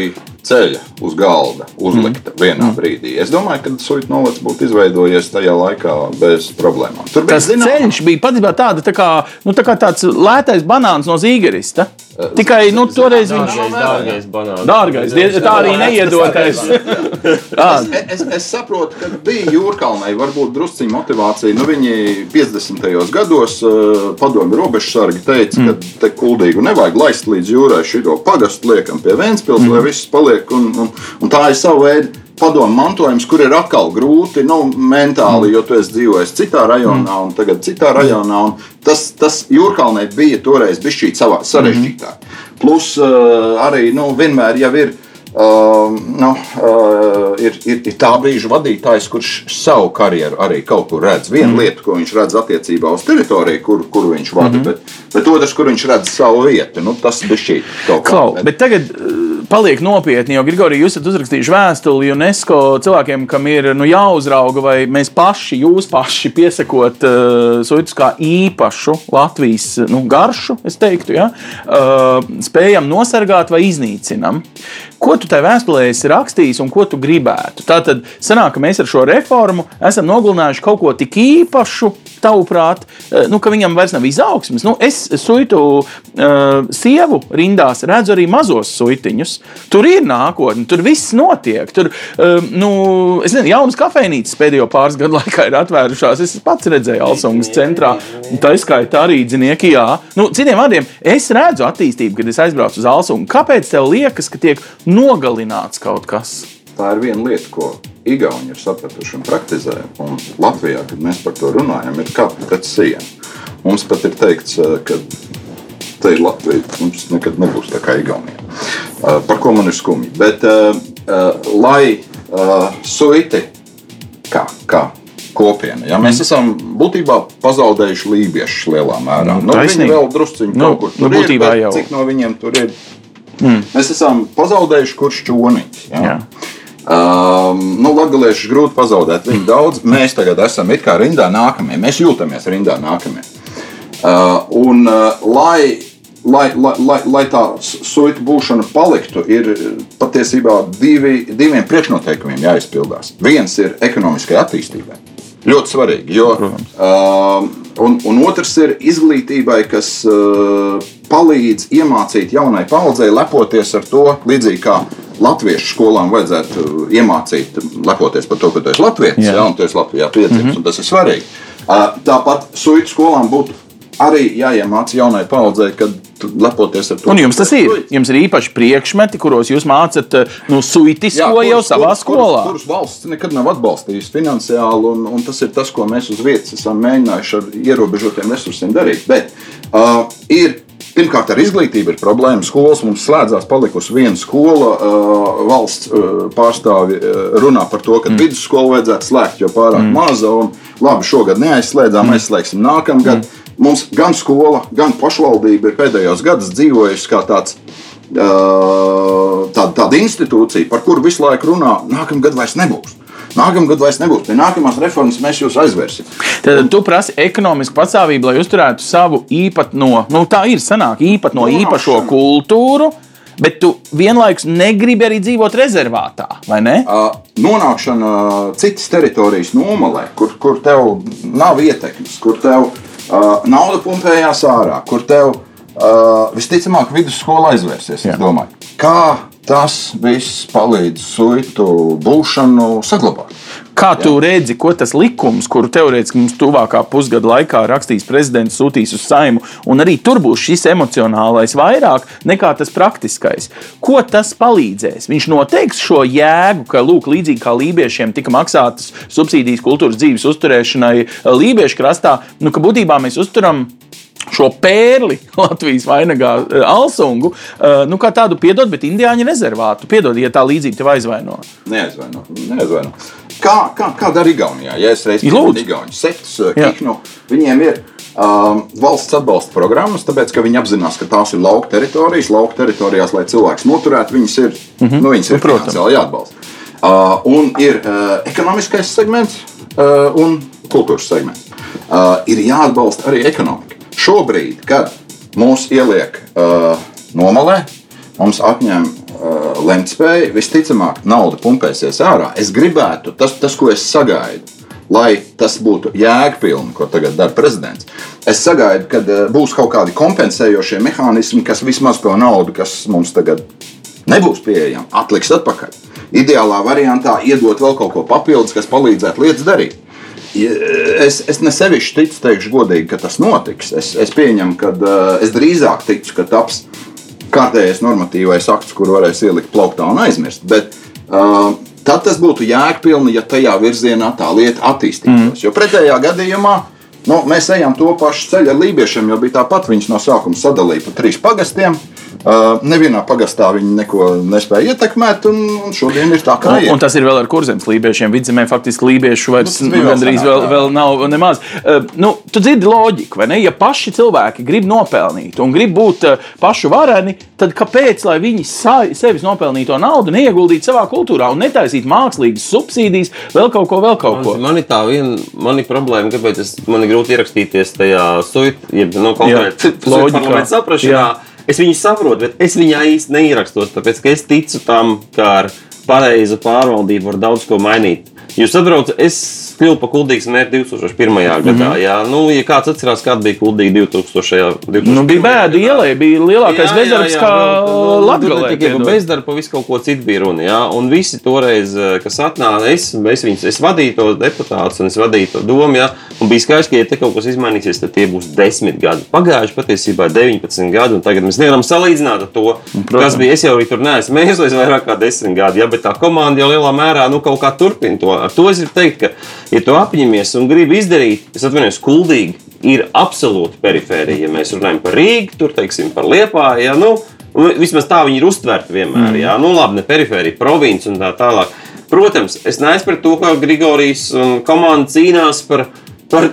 ceļa uz galda uzlikta mm. vienā brīdī, es domāju, ka Suita novads būtu izveidojies tajā laikā bez problēmām. Tur bija Tas zināma- ceļš bija patiesībā tāda, tā kā, nu, tā kā tāds lētais banāns no zīgerista. Tikai nu, toreiz viņš Dārgais, dārgais banāns. Dārgais, die- tā arī neiedotais. Jā, Es, es saprotu, ka bija jūrkalnai varbūt drusciņa motivācija. Nu, viņi 50. gados uh, padomju robežsargi teica, mm. ka te kuldīgu nevajag laist līdz jūrai. Šito pagastu liekam pie Vēnspils, mm. lai viss paliek. Un, un, un tā ir sava veida padomu mantojums, kur ir atkal grūti nu, mentāli, jo tu esi dzīvojis citā rajonā un tagad citā rajonā. Tas, tas jūrkalnē bija toreiz bijis savā sarežģītāk. Plus uh, arī nu, vienmēr jau ir. Uh, nu, uh, ir, ir, ir tā brīža vadītājs, kurš savu karjeru arī kaut kur redz. Viena mm. lieta, ko viņš redz attiecībā uz teritoriju, kur, kur viņš vada, mm -hmm. bet, bet otrs, kur viņš redz savu vietu. Nu, tas bija šī kaut kā. bet tagad paliek nopietni, jo Grigorija, jūs esat uzrakstījuši vēstuli UNESCO cilvēkiem, kam ir nu, jāuzrauga, vai mēs paši, jūs paši piesakot uh, suitus kā īpašu Latvijas nu, garšu, es teiktu, ja, uh, spējam nosargāt vai iznīcinam. Ko tu tajā vēstulē esi rakstījis un ko tu gribētu? Tātad, sanāk, ka mēs ar šo reformu esam nogalinājuši kaut ko tik īpašu, tavuprāt, eh, nu, ka viņam vairs nav izaugsmes. Nu, es suitu uh, sievu rindās redzu arī mazos suitiņus. Tur ir nākotne, tur viss notiek. Tur, um, nu, es nezinu, jaunas kafejnīcas pēdējo pāris gadu laikā ir atvērušās. Es pats redzēju Alsungas centrā. Tā izskaita arī dzinieki, jā. Nu, citiem vārdiem, es redzu attīstību, kad es aizbraucu uz Alsungu. Kāpēc tev liekas, ka tiek nogalināts kaut kas? Tā ir viena lieta, ko Igauni ir sapratuši un praktizē. Un Latvijā, kad mēs par to runājam, ir kāpta pēc sienas. Mums pat ir teikts, eh, ka te ir Latvija. Mums nekad nebūs tā kā Igaunija. Eh, Par ko man ir skumji. Bet, uh, lai suiti kā, kā kopiena, ja, mēs esam būtībā pazaudējuši lībiešus lielā mērā. Nu, Nu, viņi vēl drusciņi Nu, kaut kur nu, tur ir, būtībā bet jau. Cik no viņiem tur ir? Mm. Mēs esam pazaudējuši kurš čūniņš. Um, nu, Latvijas grūti pazaudēt. Viņi daudz. Mēs tagad esam it kā rindā nākamie. Mēs jūtamies rindā nākamie. Uh, un, uh, lai, lai, lai, lai, lai tā suita būšana paliktu, ir patiesībā divi, diviem priekšnoteikumiem jāizpildās. Viens ir ekonomiskai attīstībai. Ļoti svarīgi. Jo, uh, un, un otrs ir izglītībai, kas uh, palīdz iemācīt jaunai paudzei lepoties ar to, līdzīgi kā latviešu skolām vajadzētu iemācīt, lepoties par to, ka tu esi latviešu, Jā. ja, un tu esi Latvijā piedzimis, mm -hmm. un tas ir svarīgi. Uh, tāpat suitu skolām būtu arī jāiemācās jaunai paudzei, tu lepoties ar to. Un jums tas ir. Jums ir īpaši priekšmeti, kuros jūs mācāt nu, suitisko jau savā kurus- skolā. Kurus, kurus valsts nekad nav atbalstījusi finansiāli, un, un tas ir tas, ko mēs uz vietas esam mēģinājuši ar ierobežotiem resursiem darīt. Bet uh, ir. Pirmkārt, ar izglītību ir problēma. Skolas mums slēdzās, palikusi viena skola. Uh, valsts uh, pārstāvi uh, runā par to, ka mm. vidusskolu vajadzētu slēgt, jo pārāk mm. maza. Un, labi, šogad neaizslēdzām, mm. aizslēgsim nākamgad. Mm. Mums gan skola, gan pašvaldība ir pēdējos gados dzīvojusi kā tāds tāda, tāda institūcija, par kuru visu laiku runā, nākamā gada vairs nebūs. Nākamā gada vairs nebūs. Pie nākamās reformas mēs jūs aizvērsim. Tad tu prasi ekonomisku patsāvību, lai uzturētu savu īpatno, nu tā ir sanāk, īpatno Nonākšana. īpašo kultūru. Bet tu vienlaikus negribi arī dzīvot rezervātā, vai ne? Uh, Nonākšana citas teritorijas nomalē, kur, kur tev nav ietekmes, kur tev uh, nauda pumpējās ārā, kur tev uh, visticamāk vidusskola aizvērsies. es domāju. Kā tas viss palīdz suitu būšanu saglabāt? Kā tu redzi, ko tas likums, kuru teorētiski mums tuvākā pusgada laikā rakstīs prezidents, sūtīs uz saimu, un arī tur būs šis emocionālais vairāk nekā tas praktiskais. Ko tas palīdzēs? Viņš noteiks šo jēgu, ka, lūk, līdzīgi kā lībiešiem tika maksātas subsīdijas kultūras dzīves uzturēšanai Lībiešu krastā, nu, ka būtībā mēs uzturam šo pērli Latvijas vainagā, eh, Alsungu, eh, nu, kā tādu piedod, bet indiāņu rezervātu. Piedod, ja tā līdzība tev aizvaino. Neaizvaino. neaizvaino. Kā, kā, kā dara Igaunijā? Ja es reiz Lūdzu. Igauniju sekts, Jā. Kihnu, viņiem ir um, valsts atbalsta programmas, tāpēc, ka viņi apzinās, ka tās ir lauka teritorijas. Lauka teritorijās, lai cilvēks noturētu, viņas ir, mm -hmm. nu, viņas ir Nu, finansiāli jāatbalsta. Uh, un ir uh, ekonomiskais segments uh, un kultūras segments. Uh, ir jāatbalsta arī ekonomika. Šobrīd, kad mūs ieliek uh, nomalē, mums atņem uh, lemtspēju, visticamāk, nauda pumpēsies ārā. Es gribētu, tas, tas ko es sagaidu, lai tas būtu jēgpilni, ko tagad dara prezidents. Es sagaidu, ka uh, būs kaut kādi kompensējošie mehānismi, kas vismaz to naudu, kas mums tagad nebūs pieejama, atliks atpakaļ. Ideālā variantā iedot vēl kaut ko papildus, kas palīdzētu lietas darīt. Es, es ne sevišķi ticu, teikšu godīgi, ka tas notiks. Es, es pieņemu, ka uh, es drīzāk ticu, ka taps kārtējais normatīvais akts, kur varēs ielikt plauktā un aizmirst. Bet, uh, tad tas būtu jēgpilni, ja tajā virzienā tā lieta attīstītos. Mm. Jo pretējā gadījumā nu, mēs ejam to pašu ceļu ar lībiešiem, jo bija tāpat viņus no sākuma sadalīja pa trīs pagastiem. Uh, nevienā pagastā viņi neko nespēja ietekmēt, un, un šodien ir tā, kā Un, ir. un tas ir vēl ar kurzemes lībiešiem. Vidzemē faktiski lībiešu vairs Nu, gandrīz vēl, vēl nav nemaz. Uh, nu, tu dzirdi loģiku, vai ne? Ja paši cilvēki grib nopelnīt un grib būt uh, pašu vareni, tad kāpēc lai viņi sa sevis nopelnīto naudu neieguldītu savā kultūrā un netaisītu mākslīgas subsīdijas, vēl kaut ko, vēl kaut ko? Man ir tā viena man ir problēma, kāpēc es, man ir grūti ierakstīties tajā suitu, jeb no konkrēti loģiskā saprašanā. Jā. Es viņu saprotu, bet es viņā īsti neierakstos, tāpēc ka es ticu tam, ka ar pareizu pārvaldību var daudz ko mainīt. Jūs saprotat, es kļuva par kuldīgas mērķi 2001. Mm -hmm. gadā. Jā, nu, ja kāds atcerās, kāda bija kuldīga 2000. 2001. Nu, bija bēdu ielai, bija lielākais bezdarbs, kā Latgalē. Tikai par bezdarbu, visu kaut ko citu bija runa. Jā? Un visi toreiz, eh, kas atnāca, es, es, viņus, es vadīju to deputātus un es vadīju to domu, jā, un bija skaidrs, ka, ja te kaut kas izmainīsies, tad tie būs desmit gadi. Pagājuši patiesībā 19 gadi, un tagad mēs nevaram salīdzināt ar to, Protams. kas bija. Es jau tur neesmu mēģinājis vairāk kā desmit gadi, jā, bet tā komanda jau lielā mērā nu, kaut kā turpina to. Ar to es gribu teikt, ka, ja tu apņemies un gribi izdarīt, es atvainojos, kuldīgi ir absolūti perifērija. Ja mēs runājam par Rīgu, tur teiksim par Liepāju. Ja, nu, vismaz tā viņi ir uztverti vienmēr. Mm. Ja, nu, labi, ne perifērija, province un tā tālāk. Protams, es neesmu par to, kā Grigorijas komanda cīnās par, par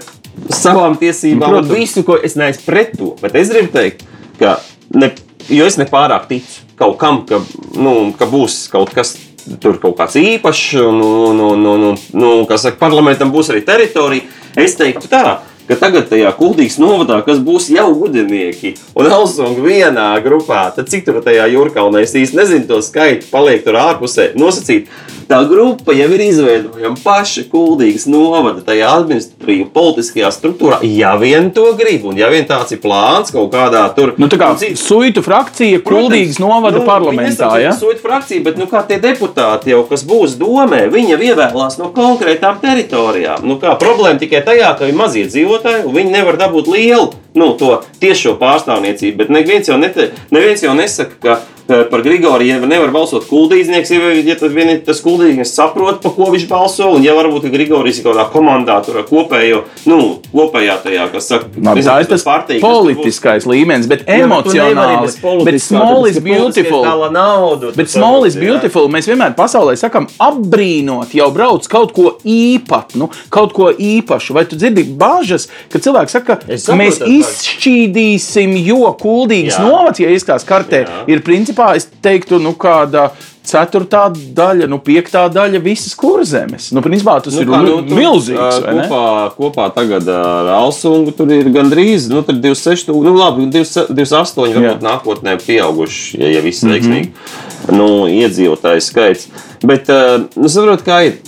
savām tiesībām Protams. un visu, ko es neesmu pret to. Bet es gribu teikt, ka ne, es nepārāk ticu kaut kam, ka, nu, ka būs kaut kas tur kaut kāds īpašs, un, un, un, un, un, un kā saka, parlamentam būs arī teritorija. Es teiktu tā, ka tagad tajā kuldīgas novadā, kas būs jau gudrinieki un Elsonga vienā grupā, tad cik tur tajā jūrkā, un es īsti nezinu to skaitu, paliek tur ārpusē nosacīt. Tā grupa jau ir izveidojama paša kuldīgas novada tajā administratīvā, politiskajā struktūrā. Ja vien to grib, un ja vien tāds ir plāns kaut kādā tur, nu, tā kā cik... suitu frakcija kuldīgas novada nu, parlamentā. Ja? Suitu frakcija, bet nu, kā tie deputāti jau, kas būs domē, viņi jau ievēlās no konkrētām teritorijām. Nu, kā, problēma tikai tajā, ka ir mazie dzīvotāji, un viņi nevar dabūt lielu nu, to tiešo pārstāvniecību. Bet neviens jau, nete, neviens jau nesaka, ka par Grigoriju nevar balsot kuldīznieks, ja, ja tas, vien, tas kuldīznieks saprot, pa ko viņš balso, un ja varbūt Grigorijs ir kaut kādā komandā, tur kopējo, nu, kopējā tajā, kas saka, Labi, tā ir tas partija, politiskais būs... līmenis, bet emocionāli, bet small is beautiful. Naudu, bet small is beautiful, mēs vienmēr pasaulē sakam, apbrīnot, jau brauc kaut ko īpatnu, kaut ko īpašu. Vai tu dzirdi bāžas, ka cilvēki saka, ka mēs izšķīdīsim, jo kuldīgs novads, ja izskatās kartē, Jā. ir principā principā es teiktu, nu, kāda ceturtā daļa, nu, piektā daļa visas kurzemes. Nu, principā tas nu, ir kā, nu, tur, milzīgs. Kopā, kopā tagad ar Alsungu tur ir gandrīz nu, 26, nu, labi, 28, varbūt Jā. nākotnē pieauguši, ja, ja viss ir veiksmīgi, mm -hmm. nu, iedzīvotāju skaits. Bet, nu, saprot, kā ir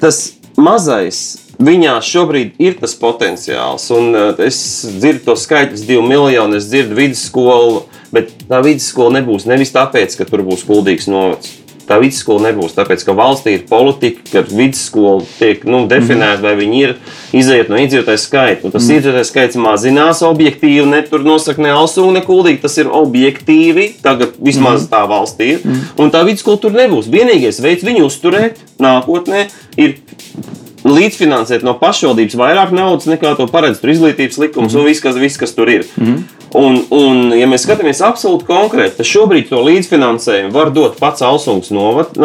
tas mazais. Viņā šobrīd ir tas potenciāls, un es dzirdu to skaitļus, divi miljoni. Es dzirdu vidusskolu, Bet tā vidusskola nebūs nevis tāpēc, ka tur būs kuldīgs novads. Tā vidusskola nebūs tāpēc, ka valstī ir politika, ka vidusskola tiek nu, definēta, vai viņi ir iziet no iedzīvotāju skaita. Un tas mm. iedzīvotāju skaits mazinās objektīvi, ne tur nosaka ne alsu, ne kuldīgi. Tas ir objektīvi, tagad vismaz mm. tā valstī ir. Mm. Un tā vidusskola tur nebūs. Vienīgais veids viņu uzturēt nākotnē ir līdzfinansēt no pašvaldības vairāk naudas nekā to paredz izglītības likums mm -hmm. un viss, kas, viss, kas tur ir. Mm -hmm. Un, un, ja mēs skatāmies absolūti konkrēti, tad šobrīd to līdzfinansējumu var dot pats Alsungs novad,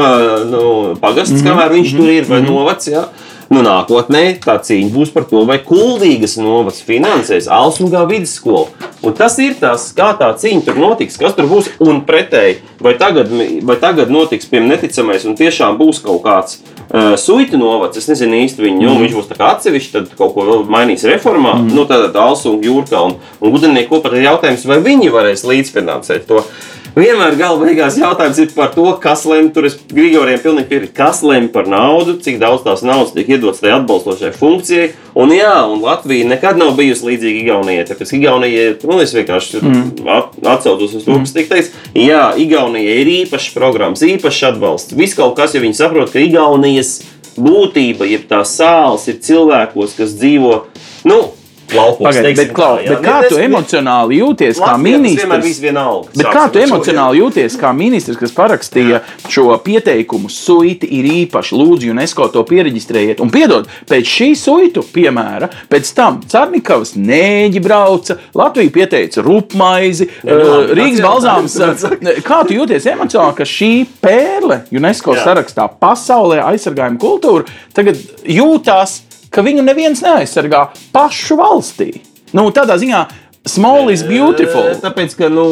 nu, pagasts, mm -hmm. kamēr viņš mm -hmm. tur ir, vai mm -hmm. novads. Ja? Nu, nākotnē tā cīņa būs par to, vai kuldīgas novads finansēs Alsungā vidusskolu. Un tas ir tas, kā tā cīņa tur notiks, kas tur būs. Un pretēji, vai tagad, vai tagad notiks, piemēram, neticamais un tiešām būs kaut kāds Uh, Suita novads, es nezinu īsti viņu, mm. viņš būs atsevišķi, tad kaut ko mainīs reformā. Mm. Nu, tad Dāls un Jūrka un, un Gudrinieki kopā ir jautājums, vai viņi varēs līdzfinansēt to. Vienmēr gala beigās jautājums ir par to, kas lemj. Tur es Grigoriem pilnīgi piekrītu, kas lemj par naudu, cik daudz tās naudas tiek iedots tajā atbalstošajai funkcijai. Un jā, un Latvija nekad nav bijusi līdzīga Igaunijai. Tāpēc Igaunijai, nu, es vienkārši mm. atcaucos uz to, kas tika teikts. Jā, Igaunijai ir īpašs programmas, īpašs atbalsts. Viss kaut kas, ja viņi saprot, ka Igaunijas būtība, jeb tā sāls ir cilvēkos, kas dzīvo. Nu, laukums. Pagaid, bet, klau, tā, bet kā tu emocionāli jūties kā ministrs? Bet kā tu emocionāli jūties kā ministrs, kas parakstīja šo pieteikumu? Suiti ir īpaši. Lūdzu, UNESCO to pieregistrējiet. Un piedod, pēc šī suitu piemēra, pēc tam Cārnikavas nēģi brauca, Latvija pieteica rupmaizi, nu, uh, Rīgas balzāms. Kā tu jūties emocionāli, ka šī pērle UNESCO Jā. sarakstā pasaulē aizsargājuma kultūra tagad jūtās? Ka viņu neviens neaizsargā pašu valstī. Nu, tādā ziņā, small is beautiful. Tāpēc, ka, nu,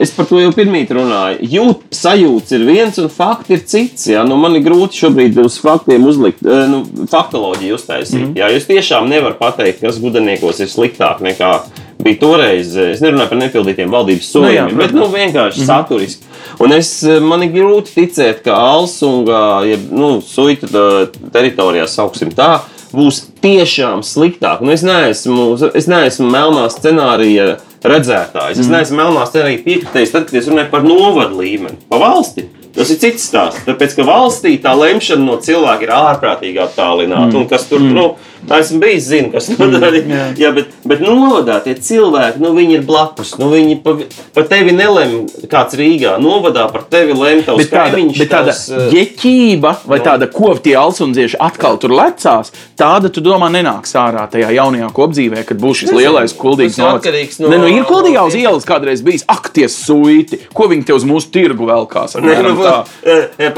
Es par to jau pirmie runāju. Jūt, sajūta ir viens, un fakti ir cits. Ja? Nu, man ir grūti šobrīd uz faktiem uzlikt, nu, faktoloģiju uztaisīt. Mm ja? Jūs tiešām nevarat pateikt, kas gudrniekos ir sliktāk nekā bija toreiz. Es nerunāju par nepildītiem valdības nu, jā, bet nu, vienkārši mm saturiski. Un es, man ir grūti ticēt, ka Alsunga, ja nu, suita teritorijā sauksim tā, būs tiešām sliktāk. Nu, es, neesmu, es neesmu melnā scenārija redzētājs. Es Mm. neesmu melnā scenārija piekritējis, tad, kad es runāju par novadu līmeni, pa valsti. Tas ir cits stāsts. Tāpēc, ka valstī tā lemšana no cilvēka ir ārprātīgi attālināta. Mm. Un kas tur, mm. nu, esmu bijis, zinu, kas tur mm. jā. Bet, bet novadā tie cilvēki, nu, viņi ir blakus. Nu, viņi pa, par tevi nelem kāds Rīgā. Novadā par tevi lem tavs Bet tāda, kaimiņš. bet tāda tavs, eh, ģeķība vai nu. tāda koptie alsundzieši atkal tur lecās, tāda, tu domā, nenāks ārā tajā jaunajā kopdzīvē, kad būs šis lielais kuldīgs atkarīgs no- Ne, nu, ir kuldīgā no- uz ielas kādreiz bijis akties suiti. Ko viņi te uz mūsu tirgu velkās? Nē, nu, apmēram tā? e, e,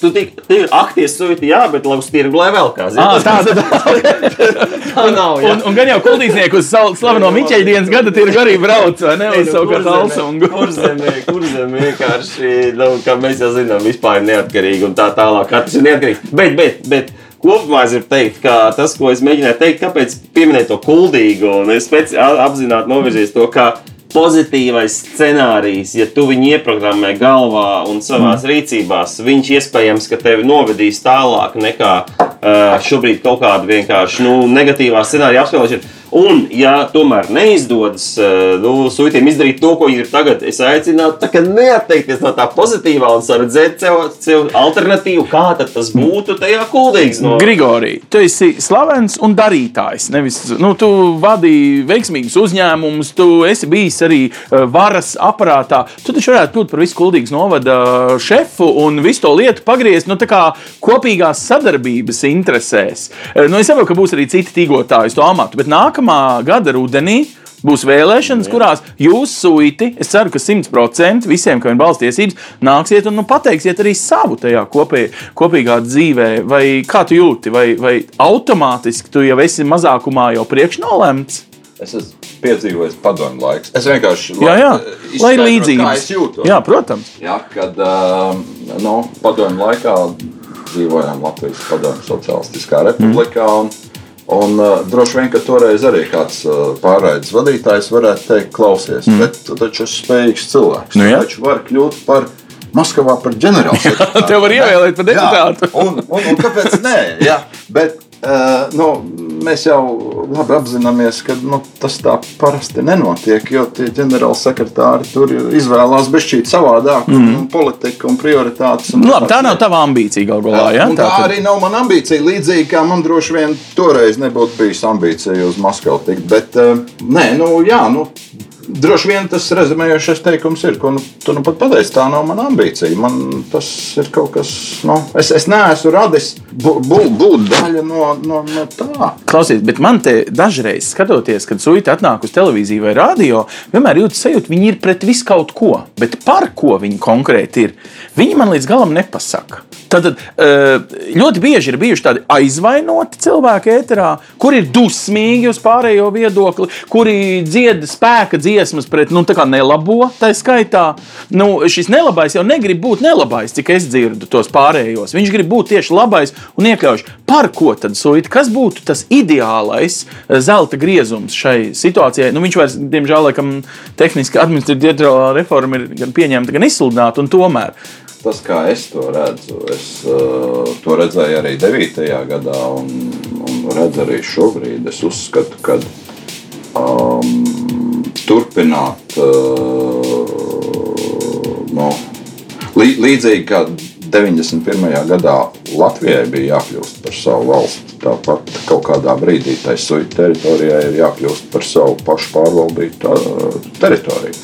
Tu tik aktīvi sūti, jā, bet labi, tirgu lai vēl kā. Ā, tā, tā, tā. tā nav. Jā. Un, un gan jau kuldīznieku uz savu slaveno Miķeļa dienas gada tirgu arī brauc, vai ne? Uz savukārt Alsungu. Kur zemē, kur zemē vienkārši, nu, kā mēs jau zinām, vispār ir neatkarīgi un tā tālāk. Katrs ir neatkarīgs. Bet, bet, bet kopumā es gribu teikt, ka tas, ko es mēģināju teikt, kāpēc pieminēt to kuldīgu, un es pēc apzināti novirzies to, ka pozitīvais scenārijs, ja tu viņu ieprogrammē galvā un savā mm. rīcībās, viņš iespējams, ka tevi novedīs tālāk nekā uh, šobrīd kaut kāda vienkārši nu, negatīvā scenārija apspēlēšana. Un, ja tomēr neizdodas uh, nu, sūtījumiem izdarīt to, ko viņi ir tagad, es aicinātu neatteikties no tā pozitīvā un redzēt sev, sev alternatīvu, kā tas būtu tajā kuldīgs. No... Grigorī, tu esi slavens un darītājs. Nevis, nu, tu vadīji veiksmīgus uzņēmumus, tu esi bijis arī uh, varas aparātā. Tu taču varētu būt par visu kuldīgas novada šefu un visu to lietu pagriezt nu, kopīgās sadarbības interesēs. Nu, es saprotu, ka būs arī citi tīgotāji uz to amatu, bet nākamā gada rudenī. Būs vēlēšanas, kurās jūs sūti, es ceru, ka 100% visiem, kam ir balsts tiesības, nāksiet un nu, pateiksiet arī savu tajā kopī, kopīgā dzīvē. Vai kā tu jūti, vai, vai automātiski tu jau esi mazākumā jau priekšnolemts? Es esmu piedzīvojis padomu laiku. Es vienkārši Jā, jā, lai jūtos. Jā, protams. Jā, kad uh, nu, padomu laikā dzīvojām Latvijas Padomu Socialistiskā republikā. Un, un uh, droši vien, ka toreiz arī kāds uh, pārraides vadītājs varētu teikt, klausies, mm. bet tu taču esi spējīgs cilvēks. Nu jā. Tu taču vari kļūt par Maskavā par ģenerālsekretāru. Tev var ievēlēt par deputātu. Un, un, un kāpēc nē? Jā, bet, uh, nu, mēs jau labi apzināmies, ka nu, tas tā parasti nenotiek. Jo tie ģenerāla sekretāri tur izvēlās bešķīt savādāk, mm. un politika un prioritātes. Un Nu, labi, tā nav tava ambīcija galu galā. Ja? Un tā arī nav mana ambīcija. Līdzīgi kā man droši vien toreiz nebūtu bijis ambīcija uz Maskavu tikt. Bet, uh, nē, nu, jā, nu, droši vien tas rezumējošais teikums ir, ko nu, tu nu pat pateici. Tā nav mana ambīcija. Man tas ir kaut kas, nu, es, es neesmu radis būt bu, būt daļa no, no, no tā. Klausies, bet man te dažreiz skatoties, kad sūta atnāk uz televīziju vai radio, vienmēr jūtas sajūta, viņi ir pret visu kaut ko, bet par ko viņi konkrēti ir. Viņi man līdz galam nepasaka. Tad ļoti bieži ir bijuši tādi aizvainoti cilvēki ēterā, kuri ir dusmīgi uz pārējo viedokli, kuri dzied spēka dziesmas pret nu, nelabo, tā skaitā. Nu, šis nelabais jau negrib būt nelabais, cik es dzirdu tos pārējos. Viņš grib būt tieši labais un iekļaujošs. Par ko tad sūta? Kas būtu tas ideālais eh, zelta griezums šai situācijai? Nu, viņš vairs, diemžēl, laikam, tehniski administratīvā reforma ir gan pieņemta, gan izsludināta, tomēr. Tas, kā es to redzu, es uh, to redzēju arī 9. gadā, un, un redzu arī šobrīd. Es uzskatu, ka um, turpināt uh, no, lī, līdzīgi kā 91. gadā Latvijai bija jākļūst par savu valsti. Tāpat kaut kādā brīdī tai suita teritorijai ir jākļūst par savu pašu pārvaldītu uh, teritoriju.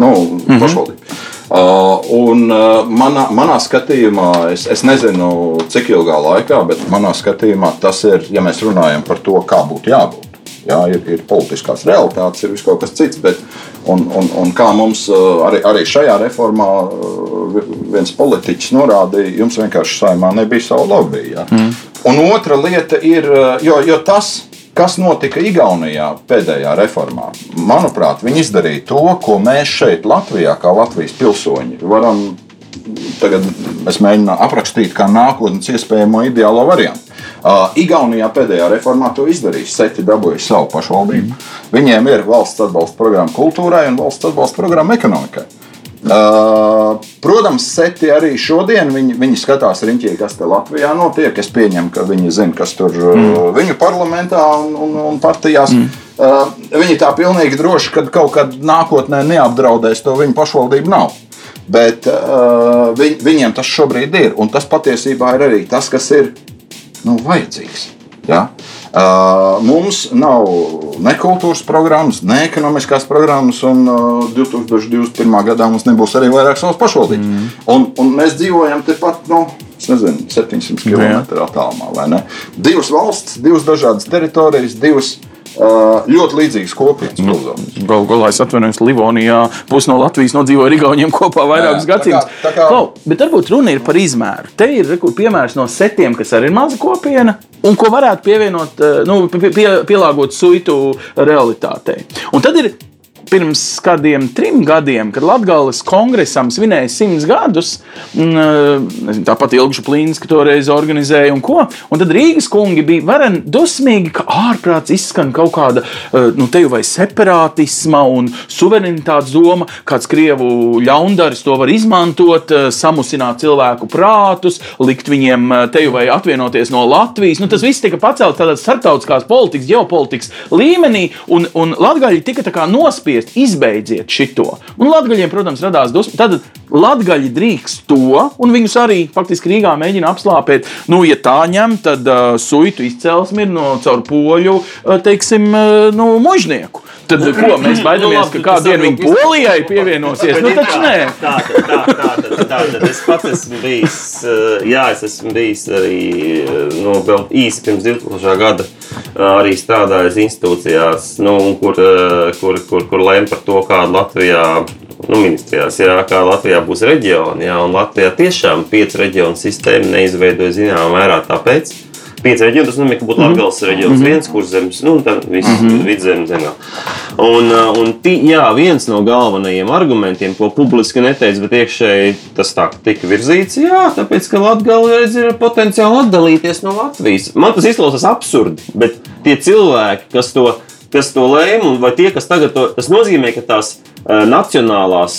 Nu, mm -hmm. pašvaldību. Uh, un uh, manā, manā skatījumā, es, es nezinu, cik ilgā laikā, bet manā skatījumā tas ir, ja mēs runājam par to, kā būtu jābūt. Jā, ir, ir politiskās realitātes, ir kaut kas cits. Bet, un, un, un kā mums uh, arī, arī šajā reformā uh, viens politiķis norādīja, jums vienkārši saimā nebija savu lobby. Ja? Mm. Un otra lieta ir, uh, jo, jo tas, kas notika Igaunijā pēdējā reformā, manuprāt, viņi izdarīja to, ko mēs šeit, Latvijā, kā Latvijas pilsoņi, varam tagad mēģināt aprakstīt kā nākotnes iespējamo ideālo variantu. Uh, Igaunijā pēdējā reformā to izdarīja. Seti dabūja savu pašvaldību. Mm. Viņiem ir valsts atbalsta programma kultūrai un valsts atbalsta programma ekonomikai. Uh, protams, seti arī šodien viņi, viņi skatās riņķī, kas te Latvijā notiek. Es pieņemu, ka viņi zina, kas tur mm. viņu parlamentā un, un, un partijās. Mm. Uh, viņi tā pilnīgi droši, ka kaut kad nākotnē neapdraudēs to viņu pašvaldību nav. Bet uh, viņ, viņiem tas šobrīd ir. Un tas patiesībā ir arī tas, kas ir nu, vajadzīgs. Ja? Uh, mums nav ne kultūras programmas, ne ekonomiskās programmas, un uh, 2021. gadā mums nebūs arī vairāk savas pašvaldības. Mm. Un, un mēs dzīvojam tepat nu, nezinu, 700 km attālumā. Divas valsts, divas dažādas teritorijas, divas Uh, ļoti līdzīgas kopienas. Nu, Galu galā es atvainojos, Livonijā pusi no Latvijas nodzīvoja ar Igauniem kopā vairākus gadsimtus. Kā... Bet varbūt runa ir par izmēru. Te ir rekur, piemērs no setiem, kas arī ir maza kopiena. Un ko varētu pievienot, uh, nu, pie, pielāgot suitu realitātei. Un tad ir pirms kādiem trim gadiem, kad Latvijas kongresam svinēja simts gadus, mm, tāpat Ilgšu Plīns, ka toreiz organizēja un ko. Un tad Rīgas kungi bija varen dusmīgi, ka ārprāts izskan kaut kāda, eh, nu, te jau vai separātisma un suverenitātes doma, kāds Krievu ļaundaris to var izmantot, eh, samusināt cilvēku prātus, likt viņiem eh, te jau vai atvienoties no Latvijas. Nu, tas viss tika pacelts tādā starptautiskās politikas, ģeopolitikas līmenī, un, un Latgaļi tika nospiesti apspiest, izbeidziet šito. Un latgaļiem, protams, radās dusmas. Tad latgaļi drīkst to, un viņus arī faktiski Rīgā mēģina apslāpēt. Nu, ja tā ņem, tad uh, suitu izcelsme ir no caur poļu, uh, teiksim, uh, nu, mužnieku. Tad, ko mēs baidāmies, ka kādu dienu viņi polijai pievienosies? Nu, taču nē. Tā, tā, tā, tā, tā, tā, tā. Es pats esmu bijis, jā, es esmu bijis arī nu, vēl īsi pirms 2000. gada arī strādājis institūcijās, nu, kur, kur, kur, kur lēma par to, kāda Latvijā nu, ministrijās, jā, kā Latvijā būs reģioni. Jā, un Latvijā tiešām piecu reģionu sistēma neizveidoja zināmā mērā tāpēc. Pieci reģioni, tas nozīmē, ka būtu mhm. Latvijas reģions, mm -hmm. viens kurzems, nu, tā viss mm -hmm. vidzemes zemē. Un, un tī, jā, viens no galvenajiem argumentiem, ko publiski neteica, bet iekšēji tas tā tika virzīts, jā, tāpēc, ka Latvijas ir potenciāli atdalīties no Latvijas. Man tas izklausās absurdi, bet tie cilvēki, kas to, kas to lēma, vai tie, kas tagad to, tas nozīmē, ka tās Eh, nacionālās,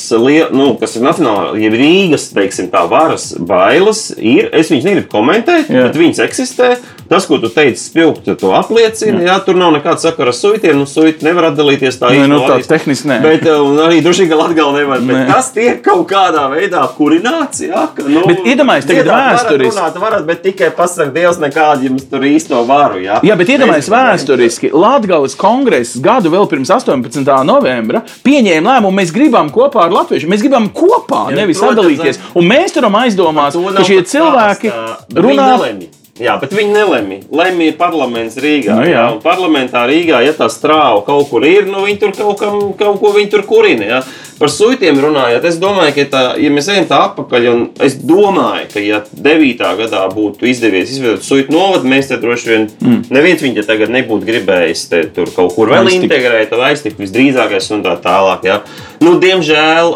nu, kas ir nacionālā, ja Rīgas, teiksim, tā varas bailes ir. Es viņas negribu komentēt, Jā. bet viņas eksistē. Tas, ko tu teici, spilgti to apliecina. Jā. jā, tur nav nekāda sakara ar suitiem. Nu, suiti nevar atdalīties tā īsti. Nu, tā tehniski nē. Bet, un arī droši vien, ka Latgala nevar. Nē. Bet tas tiek kaut kādā veidā kurināts. Jā, ka, nu, bet iedomājieties, tagad vēsturiski. Varat runāt, varat, bet tikai pasaka Dievs nekādu jums tur īsto varu. Jā, jā bet iedomājieties vēsturiski. Latgales kongress gadu vēl pirms 18. novembra pieņēma lēmumu, mēs gribam kopā ar Latviju. Mēs gribam kopā, jā, nevis protams, sadalīties. Un mēs turam aizdomās, ka šie cilvēki runā. Jā, bet viņi nelemj. Lemj parlaments Rīgā. Nu, jā. Jā, parlamentā Rīgā, ja tā strāva kaut kur ir, nu viņi tur kaut, kam, kaut ko viņi tur kurina. Jā. Par suitiem runājot, es domāju, ka tā, ja mēs ejam tā atpakaļ, un es domāju, ka ja 9. gadā būtu izdevies izveidot suitu novadu, mēs te droši vien mm. neviens viņa tagad nebūtu gribējis te, tur kaut kur vēl aiztikt. integrēt, vai aiztikt visdrīzākais un tā tālāk. Jā. Nu, diemžēl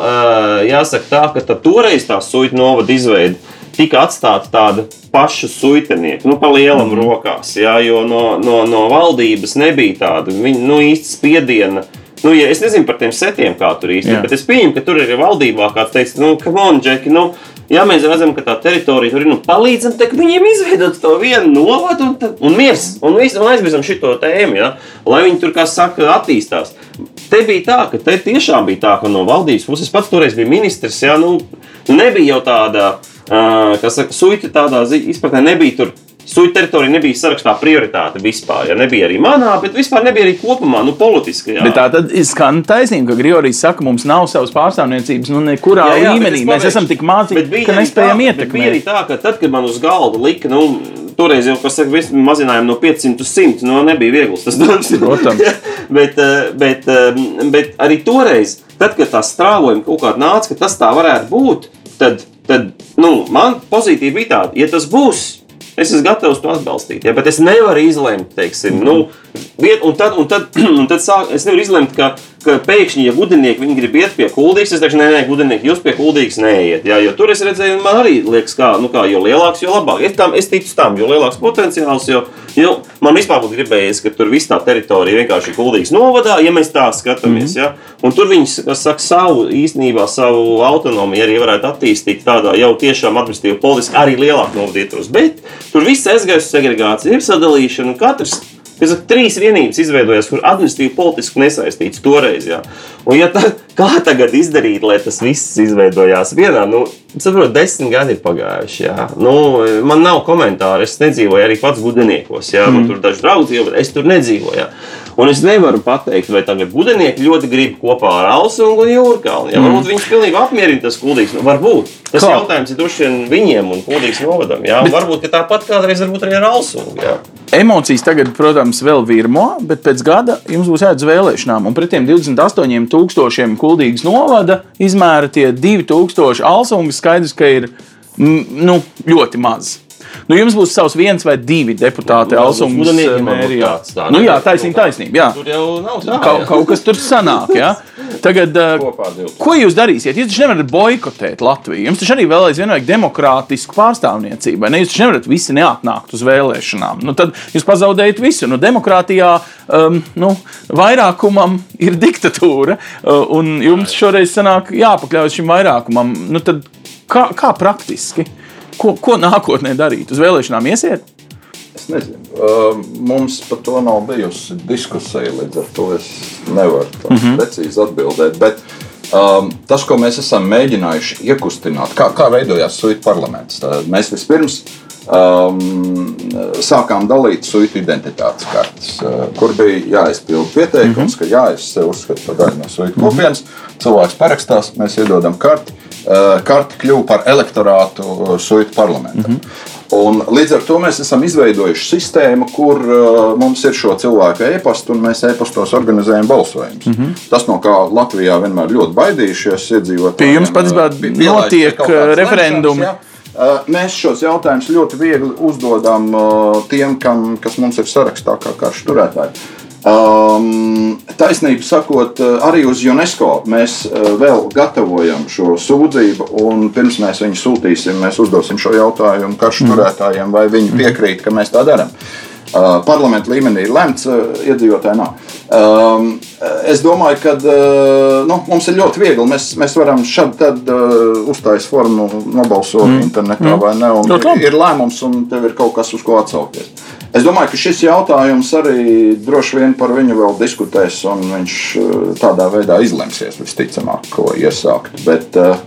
jāsaka tā, ka tā toreiz tā suitu novada izveida tika atstāta tāda paša suitenieka, nu, pa lielam mm. rokās, jā, jo no, no, no valdības nebija tāda viņa, nu, īsta spiediena. Nu, ja es nezinu par tiem setiem, kā tur īstenībā, bet es pieņemu, ka tur ir valdībā kāds teica, nu, come on, Džeki, nu, ja mēs redzam, ka tā teritorija tur ir, nu, palīdzam viņiem izveidot to vienu novadu un, un miers, un, un aizmirstam šo tēmu, ja, lai viņi tur, kā saka, attīstās. Te bija tā, ka te tiešām bija tā, ka no valdības puses pats toreiz bija ministrs, ja, nu, nebija jau tāda kas saka, suita tādā izpratnē nebija tur. Suita teritorija nebija sarakstā prioritāte vispār. Ja nebija arī manā, bet vispār nebija arī kopumā, nu, politiskajā. Bet tā tad skan taisnība, ka Grigorijas saka, mums nav savas pārstāvniecības, nu, nekurā jā, jā, līmenī. Mēs esam tik mācīgi, ka nespējam ietekmēt. Bija arī tā, ka tad, kad man uz galda lika, nu, toreiz jau, kas saka, mazinājumi no 500 uz 100, nu, nebija viegls tas darbs. Protams. bet, bet, bet arī toreiz, tad, kad tā strāvojuma kaut kāda nāca, ka tas tā varētu būt, tad tad nu, man pozītīvi bija tāda, ja tas būs. Es esmu gatavs to atbalstīt, ja, bet es nevaru izlemt, teiksim, nu, viet, un tad, un tad, un tad sāk, es nevaru izlemt, ka ka pēkšņi, ja gudrinieki viņi grib iet pie kuldīgas, es teikšu, nē, nē, gudrinieki, jūs pie kuldīgas neiet. Jā, jo tur es redzēju, man arī liekas, kā, nu, kā jo lielāks, jo labāk. Es, tam, es ticu tam, jo lielāks potenciāls, jo, jo man vispār būtu gribējies, ka tur viss tā teritorija vienkārši ir kuldīgas novadā, ja mēs tā skatāmies. Mm -hmm. ja? Un tur viņi, saka, savu īstenībā, savu autonomiju arī varētu attīstīt tādā jau tiešām administratīvi politiski arī lielāk novadītos. Bet tur viss aizgājas segregācija, ir sadalīšana un katrs Es trīs vienības izveidojās, kur administratīvi politiski nesaistīts toreiz. Jā. Un, ja tā, kā tagad izdarīt, lai tas viss izveidojās vienā, nu, saprotu, desmit gadi ir pagājuši. Jā. Nu, man nav komentāru, es nedzīvoju arī pats gudriniekos. Jā. Man mm. tur daži draugi dzīvo, bet es tur nedzīvoju. Jā. Un es nevaru pateikt, vai tagad gudrinieki ļoti grib kopā ar Alsungu un Jūrkalnu. Ja? Mm. Varbūt viņus pilnībā apmierina tas kuldīgs. Nu, varbūt. Tas Kā? jautājums ir vien viņiem un kuldīgs novadam. Ja? Bet... Varbūt tāpat kādreiz varbūt arī ar Alsungu. Ja? Emocijas tagad, protams, vēl virmo, bet pēc gada jums būs uz vēlēšanām. Un pret tiem 28,000 kuldīgas novada izmēra tie 2,000 Alsungas. Skaidrs, ka ir nu, ļoti maz. Nu, jums būs savs viens vai divi deputāti nu, Alsungas mērijā. Nu, jā, taisnība, taisnība. Jā. Tur jau nav tā. Kaut, kaut kas tur sanāk. Jā. Tagad, ko jūs darīsiet? Jūs taču nevarat boikotēt Latviju. Jums taču arī vēl aizvien vajag demokrātisku pārstāvniecību. Ne? Jūs taču nevarat visi neatnākt uz vēlēšanām. Nu, tad jūs pazaudējat visu. Nu, demokrātijā um, nu, vairākumam ir diktatūra, un jums šoreiz sanāk jāpakļaujas šim vairākumam. Nu, tad, kā, kā praktiski? Ko, ko nākotnē darīt? Uz vēlēšanām iesiet? Es nezinu. Uh, mums par to nav bijusi diskusija, līdz ar to es nevaru mm -hmm. precīzi atbildēt. Bet, um, tas, ko mēs esam mēģinājuši iekustināt, kā, kā veidojās suitu parlaments, Tad mēs vispirms um, sākām dalīt suitu identitātes kartes, uh, kur bija jāizpild pieteikums, mm -hmm. ka jā, es sev uzskatu par daļu no suitu mhm. kopienas. Mm -hmm. Cilvēks parakstās, mēs iedodam karti. Uh, karte kļuva par elektorātu uh, suitu parlamentam. Mm -hmm. Un līdz ar to mēs esam izveidojuši sistēmu, kur uh, mums ir šo cilvēku e-pasta, un mēs e-pastos organizējam balsojumus. Mm -hmm. Tas, no kā Latvijā vienmēr ļoti baidījušies iedzīvotāji. Pie jums patiesībā notiek referendumi. Ja? Mēs šos jautājumus ļoti viegli uzdodam tiem, kam, kas mums ir sarakstā kā karš turētāji. Um, taisnība sakot, uh, arī uz UNESCO mēs uh, vēl gatavojam šo sūdzību, un pirms mēs viņu sūtīsim, mēs uzdosim šo jautājumu karšu mhm. turētājiem, vai viņi mhm. piekrīt, ka mēs tā darām. Uh, parlamenta līmenī ir lemts, uh, iedzīvotāji nav. Um, es domāju, ka uh, nu, mums ir ļoti viegli. Mēs, mēs varam šādi tad uh, uztaisīt formu, nobalsot mm. internetā mm. vai ne. Ir lēmums, un tev ir kaut kas, uz ko atsaukties. Es domāju, ka šis jautājums arī droši vien par viņu vēl diskutēs, un viņš eh, tādā veidā izlemsies visticamāk, ko iesākt. Bet, eh,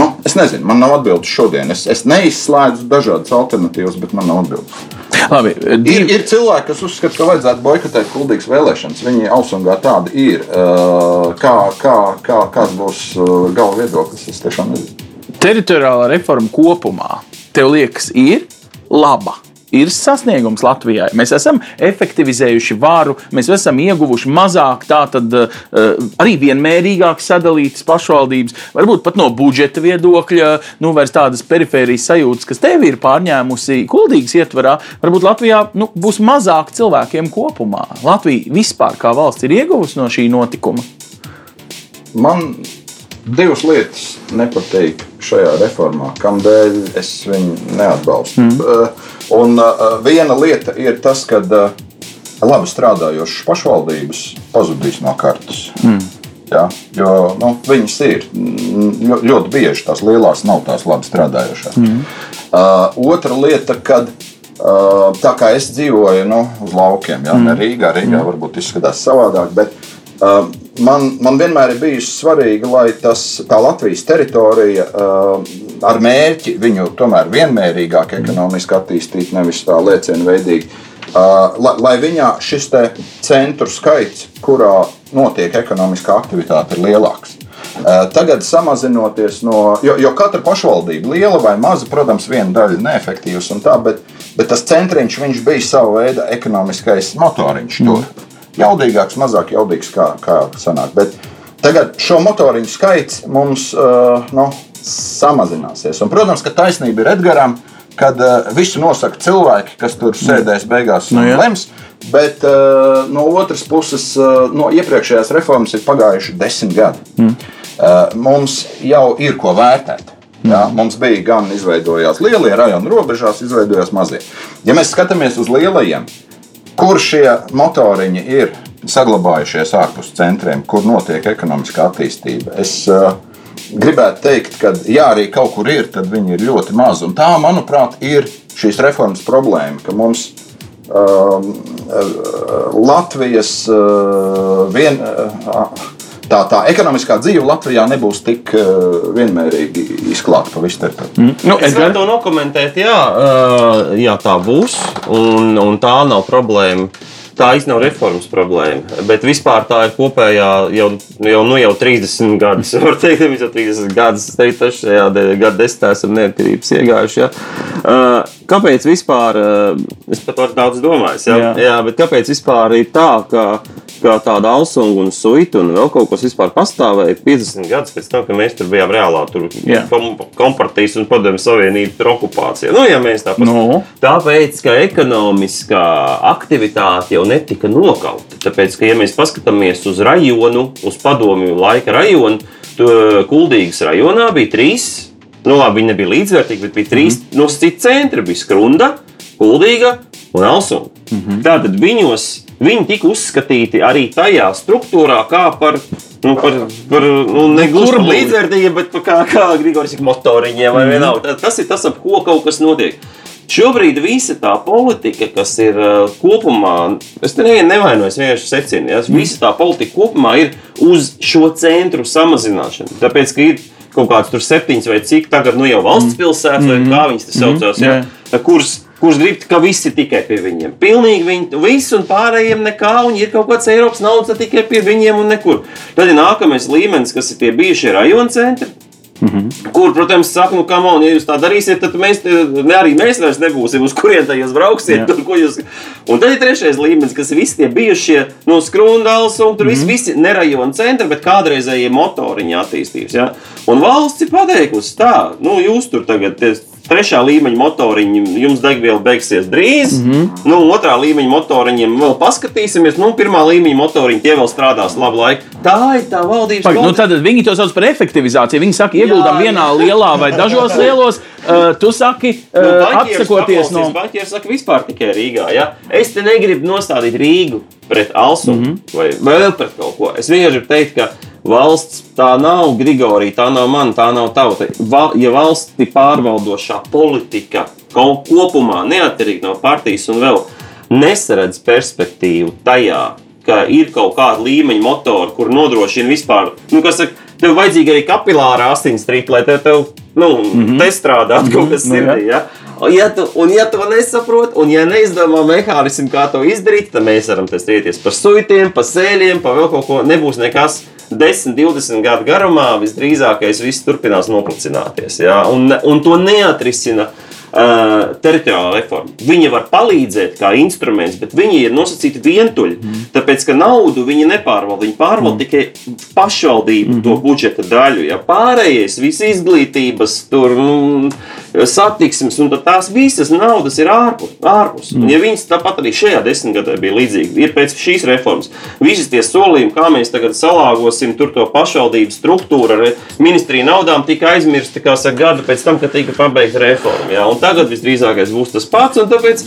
nu, es nezinu, man nav atbildes šodien. Es, es neizslēdzu dažādas alternatīvas, bet man nav atbildes. Labi, div... ir, ir cilvēki, kas uzskata, ka vajadzētu boikotēt kuldīgas vēlēšanas. Viņi ausungā tādi ir. Eh, kā, kā, kā, kāds būs galva viedoklis? Es tiešām nezinu. Teritoriālā reforma kopumā, tev liekas, ir laba ir sasniegums Latvijai. Mēs esam efektivizējuši varu, mēs esam ieguvuši mazāk, tātad uh, arī vienmērīgāk sadalītas pašvaldības, varbūt pat no budžeta viedokļa, nu, vairs tādas perifērijas sajūtas, kas tevi ir pārņēmusi kuldīgas ietvarā. Varbūt Latvijā nu, būs mazāk cilvēkiem kopumā. Latvija vispār kā valsts ir ieguvusi no šī notikuma. Man divas lietas nepatīk šajā reformā, kādēļ es viņu neatbalstu. Mm. Uh, Un uh, viena lieta ir tas, ka uh, labi strādājošas pašvaldības pazudīs no kartes. Mm. Ja, jo nu, viņas ir ļoti, ļoti bieži tās lielās, nav tās labi strādājošās. Mm. Uh, otra lieta, kad uh, tā kā es dzīvoju nu, uz laukiem, ja, mm. ne Rīgā, Rīgā mm. varbūt izskatās savādāk, bet uh, man, man vienmēr ir bijis svarīgi, lai tas, tā Latvijas teritorija uh, ar mērķi viņu tomēr vienmērīgāk ekonomiski attīstīt, nevis tā lēcienveidīgi. Uh, lai, lai viņā šis centru skaits, kurā notiek ekonomiskā aktivitāte, ir lielāks. Uh, tagad samazinoties no, jo, jo katra pašvaldība, liela vai maza, protams, viena daļa ir neefektīvs un tā, bet, bet tas centriņš bija sava veida ekonomiskais motoriņš tur. Mm. Jaudīgāks, mazāk jaudīgs, kā, kā sanāk. Bet tagad šo motoriņu skaits mums uh, nu, samazināsies. Un, protams, ka taisnība ir Edgars. kad uh, visu nosaka cilvēki, kas tur sēdēs beigās un Nu, jā. lems. Bet uh, no otras puses, uh, no iepriekšējās reformas ir pagājuši desmit gadi. Mm. Uh, mums jau ir ko vērtēt. Jā, mums bija gan izveidojās lielie rajoni, robežās izveidojās mazie. Ja mēs skatāmies uz lielajiem, kur šie motoriņi ir saglabājušies ārpus centriem, kur notiek ekonomiskā attīstība, es uh, gribētu teikt, ka, ja arī kaut kur ir, tad viņi ir ļoti mazi. Un tā, manuprāt, ir šīs reformas problēma, ka mums um, uh, Latvijas uh, vien. Uh, Tā, tā ekonomiskā dzīve Latvijā nebūs tik uh, vienmērīgi izklāta pa visu teritoriju. Mm. Nu, Es varu to nokomentēt, jā, ā, jā tā būs. Un, un tā nav problēma. Tā īstenībā nav reformas problēma. Bet vispār tā ir kopējā jau, jau, nu, jau 30 gadus. Var teikt, ka jau 30 gadus šajā de- gada desmitā esam neatkarības iegājuši. Ja? Uh, Kāpēc vispār? ā, Es par to daudz domāju. Ja? Jā. Jā, bet kāpēc vispār ir tā, ka, ka tāda alsunga un suita un vēl kaut kas vispār pastāvēja 50 gadus pēc tam, kad mēs tur bijām reālā tur kom, kompartijas un padomju savienību okupācijā. Nu, ja mēs tā Nu. Tāpēc, ka ekonomiskā aktivitāte jau netika nokauta. Tāpēc, ka, ja mēs paskatāmies uz rajonu, uz padomju laika rajonu, tad Kuldīgas rajonā bija trīs. Nu, labi, viņi nebija līdzvērtīgi, bet bija trīs mm -hmm. nosacīti centri. Bija Skrunda, Kuldīga un Alsunga. Mm -hmm. Tātad viņos viņi tika uzskatīti arī tajā struktūrā kā par. Nu, par, par nu, ne gluži par Kurbuli. līdzvērtīgiem, bet par kā, kā Grigoris saka, motoriņiem vai vienalga. Tā- Tas ir tas, ap ko kaut kas notiek. Šobrīd visa tā politika, kas ir uh, kopumā, es te nevienu nevainoju, es vienkārši secinu, ja, visa tā politika kopumā ir uz šo centru samazināšanu. Tāpēc, ka ir kaut kāds tur septiņas vai cik tagad, nu jau valsts pilsētas, vai kā viņas te saucās, ja, kurš, kurš grib, ka visi tikai pie viņiem. Pilnīgi viņi, viss un pārējiem nekā, un ir kaut kāds Eiropas naudas tikai pie viņiem un nekur. Tad ir nākamais līmenis, kas ir tie bijušie rajona centri. Kur, protams, saka, nu, kam on, ja jūs tā darīsiet, tad mēs, te- ne arī mēs vairs nebūsim, uz kurien tā jūs brauksiet. Tur, jūs... Un tad ir trešais līmenis, kas ir visi tie bijušie no skrūndāls, un tur visi, visi nerajona centri, bet kādreizējie motoriņi attīstības. Ja? Un valsts ir pateikusi tā, nu, jūs tur tagad. tie Trešā līmeņa motoriņi, jums degviela beigsies drīz. Mm -hmm. nu, otrā līmeņa motoriņiem vēl paskatīsimies. Nu, pirmā līmeņa motoriņi tie vēl strādās labu laiku. Tā ir tā valdības Pagaid, nu, politika. tad viņi to sauc par efektivizāciju. Viņi saka, ieguldām Jā, vienā lielā vai dažos lielos. Uh, tu saki, uh, Nu, atsakoties no. Banķieris saka, vispār tikai Rīgā. Ja? Es te negribu nostādīt Rīgu pret Alsu mm. -hmm. vai vēl pret kaut ko. Es vienkārši gribu teikt, ka valsts tā nav Grigorija, tā nav mana, tā nav tauta. Va, ja valsti pārvaldošā politika kaut kopumā, neatkarīgi no partijas un vēl nesaredz perspektīvu tajā, ka ir kaut kāda līmeņa motori, kur nodrošina vispār, nu, kas saka, tev vajadzīga arī kapilāra asinsrīta, lai tev, tev nu, mm -hmm. te strādātu kaut kas Nu, sirdī. Ja? Un, ja tu, un, ja tu nesaproti, un ja neizdomā mehānismu, kā to izdarīt, tad mēs varam strīdēties par suitiem, par sēļiem, par vēl kaut ko. Nebūs nekas 10, 20 gadu garumā. Visdrīzākais viss turpinās noplicināties. Ja? Un, un to neatrisina. Uh, teritoriālā reforma. Viņa var palīdzēt kā instruments, bet viņi ir nosacīti vientuļi. Mm. Tāpēc, ka naudu viņi nepārvalda. Viņi pārvalda mm. tikai pašvaldību mm. to budžeta daļu. Ja pārējais, visas izglītības, tur, nu, satiksmes, un tās visas naudas ir ārpus. ārpus. Mm. Ja viņas tāpat arī šajā desmitgadē bija līdzīgi, ir pēc šīs reformas. Visas tie solījumi, kā mēs tagad salāgosim to pašvaldību struktūru ar ministriju naudām, tika aizmirsti, kā saka, gadu pēc tam, kad tika pabeigta reforma. Ja? Un tagad visdrīzākais būs tas pats. tāpēc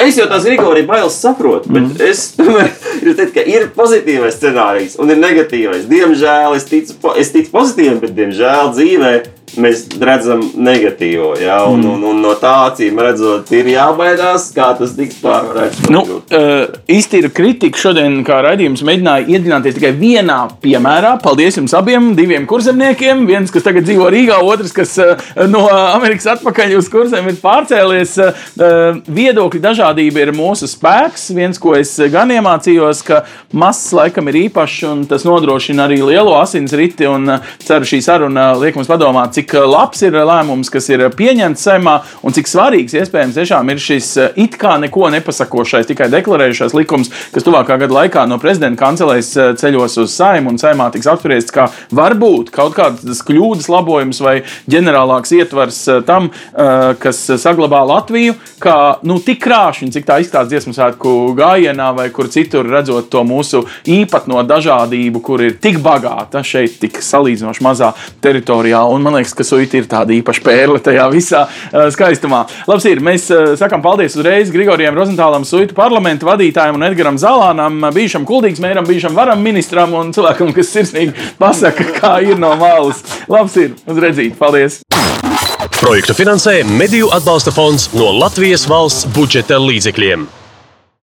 Es jau tās Grigorija bailes saprotu, bet mm. es tomēr teikt, ka ir pozitīvais scenārijs un ir negatīvais. Diemžēl es ticu, es ticu pozitīvam, bet diemžēl dzīvē mēs redzam negatīvo. Ja? Un, un, un no tā acīm redzot, ir jābaidās, kā tas tiks pārvarēts. Nu, uh, iztīra kritika šodien, kā raidījums, mēģināja iedzināties tikai vienā piemērā. Paldies jums abiem, diviem kurzemniekiem. Viens, kas tagad dzīvo Rīgā, otrs, kas uh, no Amerikas atpakaļ uz kursiem ir pārcēlies. Uh, viedokļu dažādība ir mūsu spēks. Viens, ko es gan iemācījos, ka mazs laikam ir īpašs un tas nodrošina arī lielo asinsriti. Un uh, ceru, šī saruna liek mums padomāt, cik cik labs ir lēmums, kas ir pieņemts saimā, un cik svarīgs iespējams tiešām ir šis it kā neko nepasakošais, tikai deklarējušais likums, kas tuvākā gada laikā no prezidenta kancelēs ceļos uz saimu un saimā tiks apspriests, kā varbūt kaut kādas kļūdas labojums vai ģenerālāks ietvars tam, kas saglabā Latviju, kā nu, tik krāšņi, cik tā izstāsta dziesmu svētku gājienā vai kur citur redzot to mūsu īpatno dažādību, kur ir tik bagāta šeit, tik salīdzinoši mazā teritorijā. Un man liekas, ka suita ir tāda īpaša pērle tajā visā skaistumā. Labs ir, mēs sakām paldies uzreiz Grigorijam Rozentālam, suitu parlamentu vadītājam un Edgaram Zalānam, bijušam kuldīgs mēram, bijušam varam ministram un cilvēkam, kas sirsnīgi pasaka, kā ir no malas. Labs ir, uz redzīt, paldies! Projektu finansē Mediju atbalsta fonds no Latvijas valsts budžeta līdzekļiem.